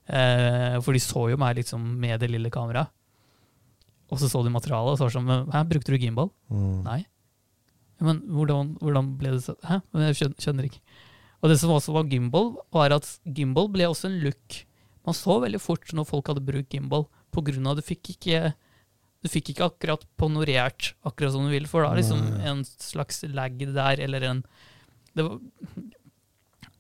Eh, for de så jo meg liksom med det lille kameraet. Og så så de materialet og så var det sånn "Men Hæ, brukte du gimbal? Mm. Nei. Men hvordan, hvordan ble det så Hæ? Men jeg skjønner, skjønner ikke. Og det som også var gimbal, var at gimbal ble også en look. Man så veldig fort når folk hadde brukt gimbal, på grunn av at du fikk ikke du fikk ikke akkurat ponorert akkurat som du vil, for da er liksom Nei. en slags lag der, eller en det, var,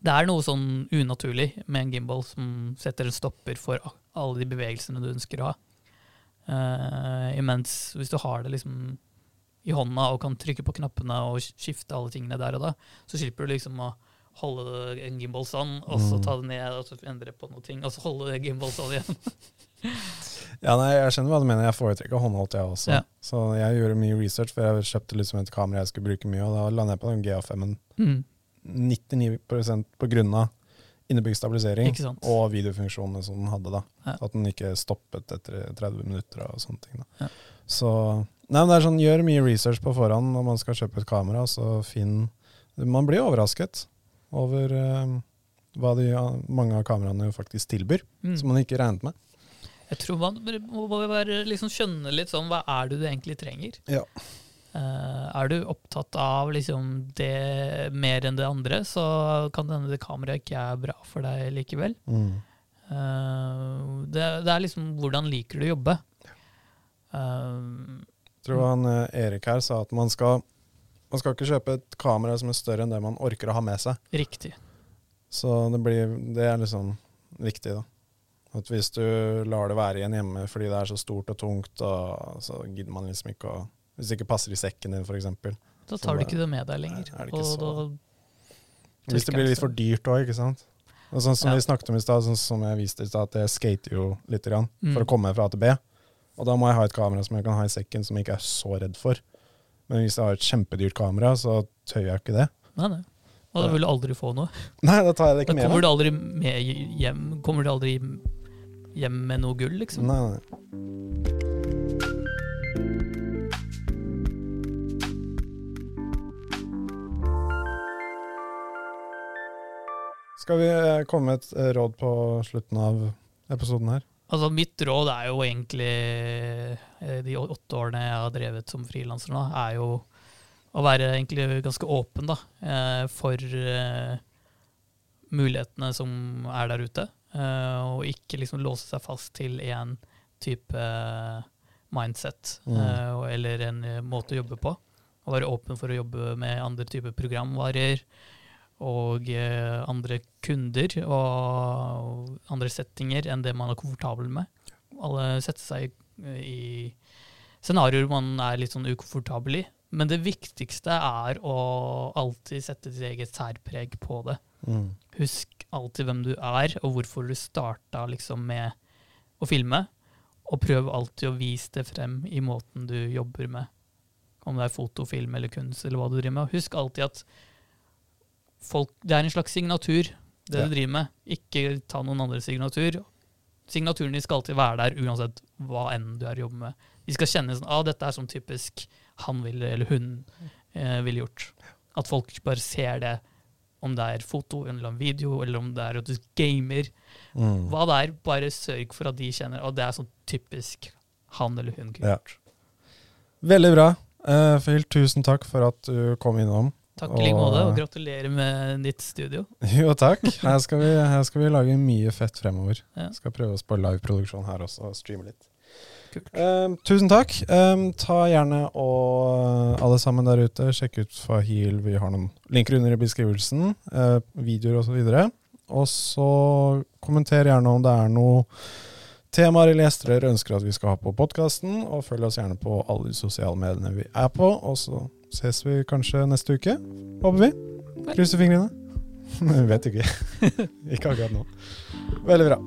det er noe sånn unaturlig med en gimbal som setter en stopper for alle de bevegelsene du ønsker å ha. Eh, imens hvis du har det liksom i hånda og kan trykke på knappene og skifte alle tingene der og da, så slipper du liksom å holde en gimbal sånn, og så Mm. ta det ned, og så endre på noe ting, og så holde gimbal sånn igjen. Ja, nei, Jeg skjønner hva du mener. Jeg foretrekker håndholdt, jeg også. Ja. Så jeg gjorde mye research, for jeg kjøpte liksom et kamera jeg skulle bruke mye, og da landet jeg på den GA5-en. Mm. 99% på grunn av innebygd stabilisering og videofunksjonene som den hadde. da. Ja. At den ikke stoppet etter 30 minutter og sånne ting. da. Ja. Så nei, men det er sånn, Gjør mye research på forhånd når man skal kjøpe et kamera, så finn Man blir overrasket over uh, hva de, mange av kameraene faktisk tilbyr, Mm. som man ikke regnet med. Jeg tror man må bare liksom skjønne litt sånn hva er det du egentlig trenger. Ja. Eh, er du opptatt av liksom det mer enn det andre, så kan det hende det kameraet ikke er bra for deg likevel. Mm. Eh, det, det er liksom hvordan liker du å jobbe. Eh, Jeg tror han eh, Erik her sa at man skal, man skal ikke kjøpe et kamera som er større enn det man orker å ha med seg. riktig. Så det, blir, det er liksom viktig, da. At hvis du lar det være igjen hjemme fordi det er så stort og tungt, og, så gidder man liksom ikke å Hvis det ikke passer i sekken din, f.eks. Da tar du ikke det med deg lenger. Nei, det og da Hvis det blir litt for dyrt òg, ikke sant. Og sånn som Ja. vi snakket om i stad, sånn som jeg viste i stad, at jeg skater jo litt grann, for Mm. å komme fra A til B. Og da må jeg ha et kamera som jeg kan ha i sekken, som jeg ikke er så redd for. Men hvis jeg har et kjempedyrt kamera, så tør jeg ikke det. Nei, nei. Og da vil du aldri få noe. Nei, da tar jeg det Da ikke med kommer du aldri med hjem Kommer du aldri hjem med noe gull, liksom. Nei, nei. Skal vi eh, komme med et eh, råd på slutten av episoden her? Altså Mitt råd er jo egentlig eh, De åtte årene jeg har drevet som frilanser nå, er jo å være egentlig ganske åpen da, for mulighetene som er der ute. Og ikke liksom låse seg fast til én type mindset Mm. eller en måte å jobbe på. Å være åpen for å jobbe med andre typer programvarer og eh, andre kunder og andre settinger enn det man er komfortabel med. Alle setter seg eh, i scenarioer man er litt sånn ukomfortabel i. Men det viktigste er å alltid sette ditt eget særpreg på det. Mm. Husk alltid hvem du er, og hvorfor du starta liksom med å filme. Og prøv alltid å vise det frem i måten du jobber med. Om det er foto, film eller kunst, eller hva du driver med. Husk alltid at folk, det er en slags signatur, det Ja. du driver med. Ikke ta noen andres signatur. Signaturen din skal alltid være der, uansett hva enn du er jobber med. De skal kjenne sånn, ah, dette er sånn typisk han ville, eller hun eh, ville gjort. At folk bare ser det, om det er foto eller en video, eller om det er at du gamer. Mm. Hva det er, bare sørg for at de kjenner at det er sånn typisk han eller hun kunne Ja. gjort. Veldig bra. Uh, Phil, tusen takk for at du kom innom. Takk i like måte, Og- gratulerer med ditt studio. Jo, takk. Her skal vi, her skal vi lage mye fett fremover. Ja. Skal prøve oss på liveproduksjon her også, og streame litt. Eh, tusen takk. Um, ta gjerne og alle sammen der ute, sjekk ut Fahil. Vi har noen linker under i beskrivelsen. Uh, videoer osv. Og, og så kommenter gjerne om det er noe temaer eller gjester dere ønsker at vi skal ha på podkasten. Og følg oss gjerne på alle de sosiale mediene vi er på. Og så ses vi kanskje neste uke, håper vi. Krysser fingrene. Vet ikke. ikke akkurat nå. Veldig bra.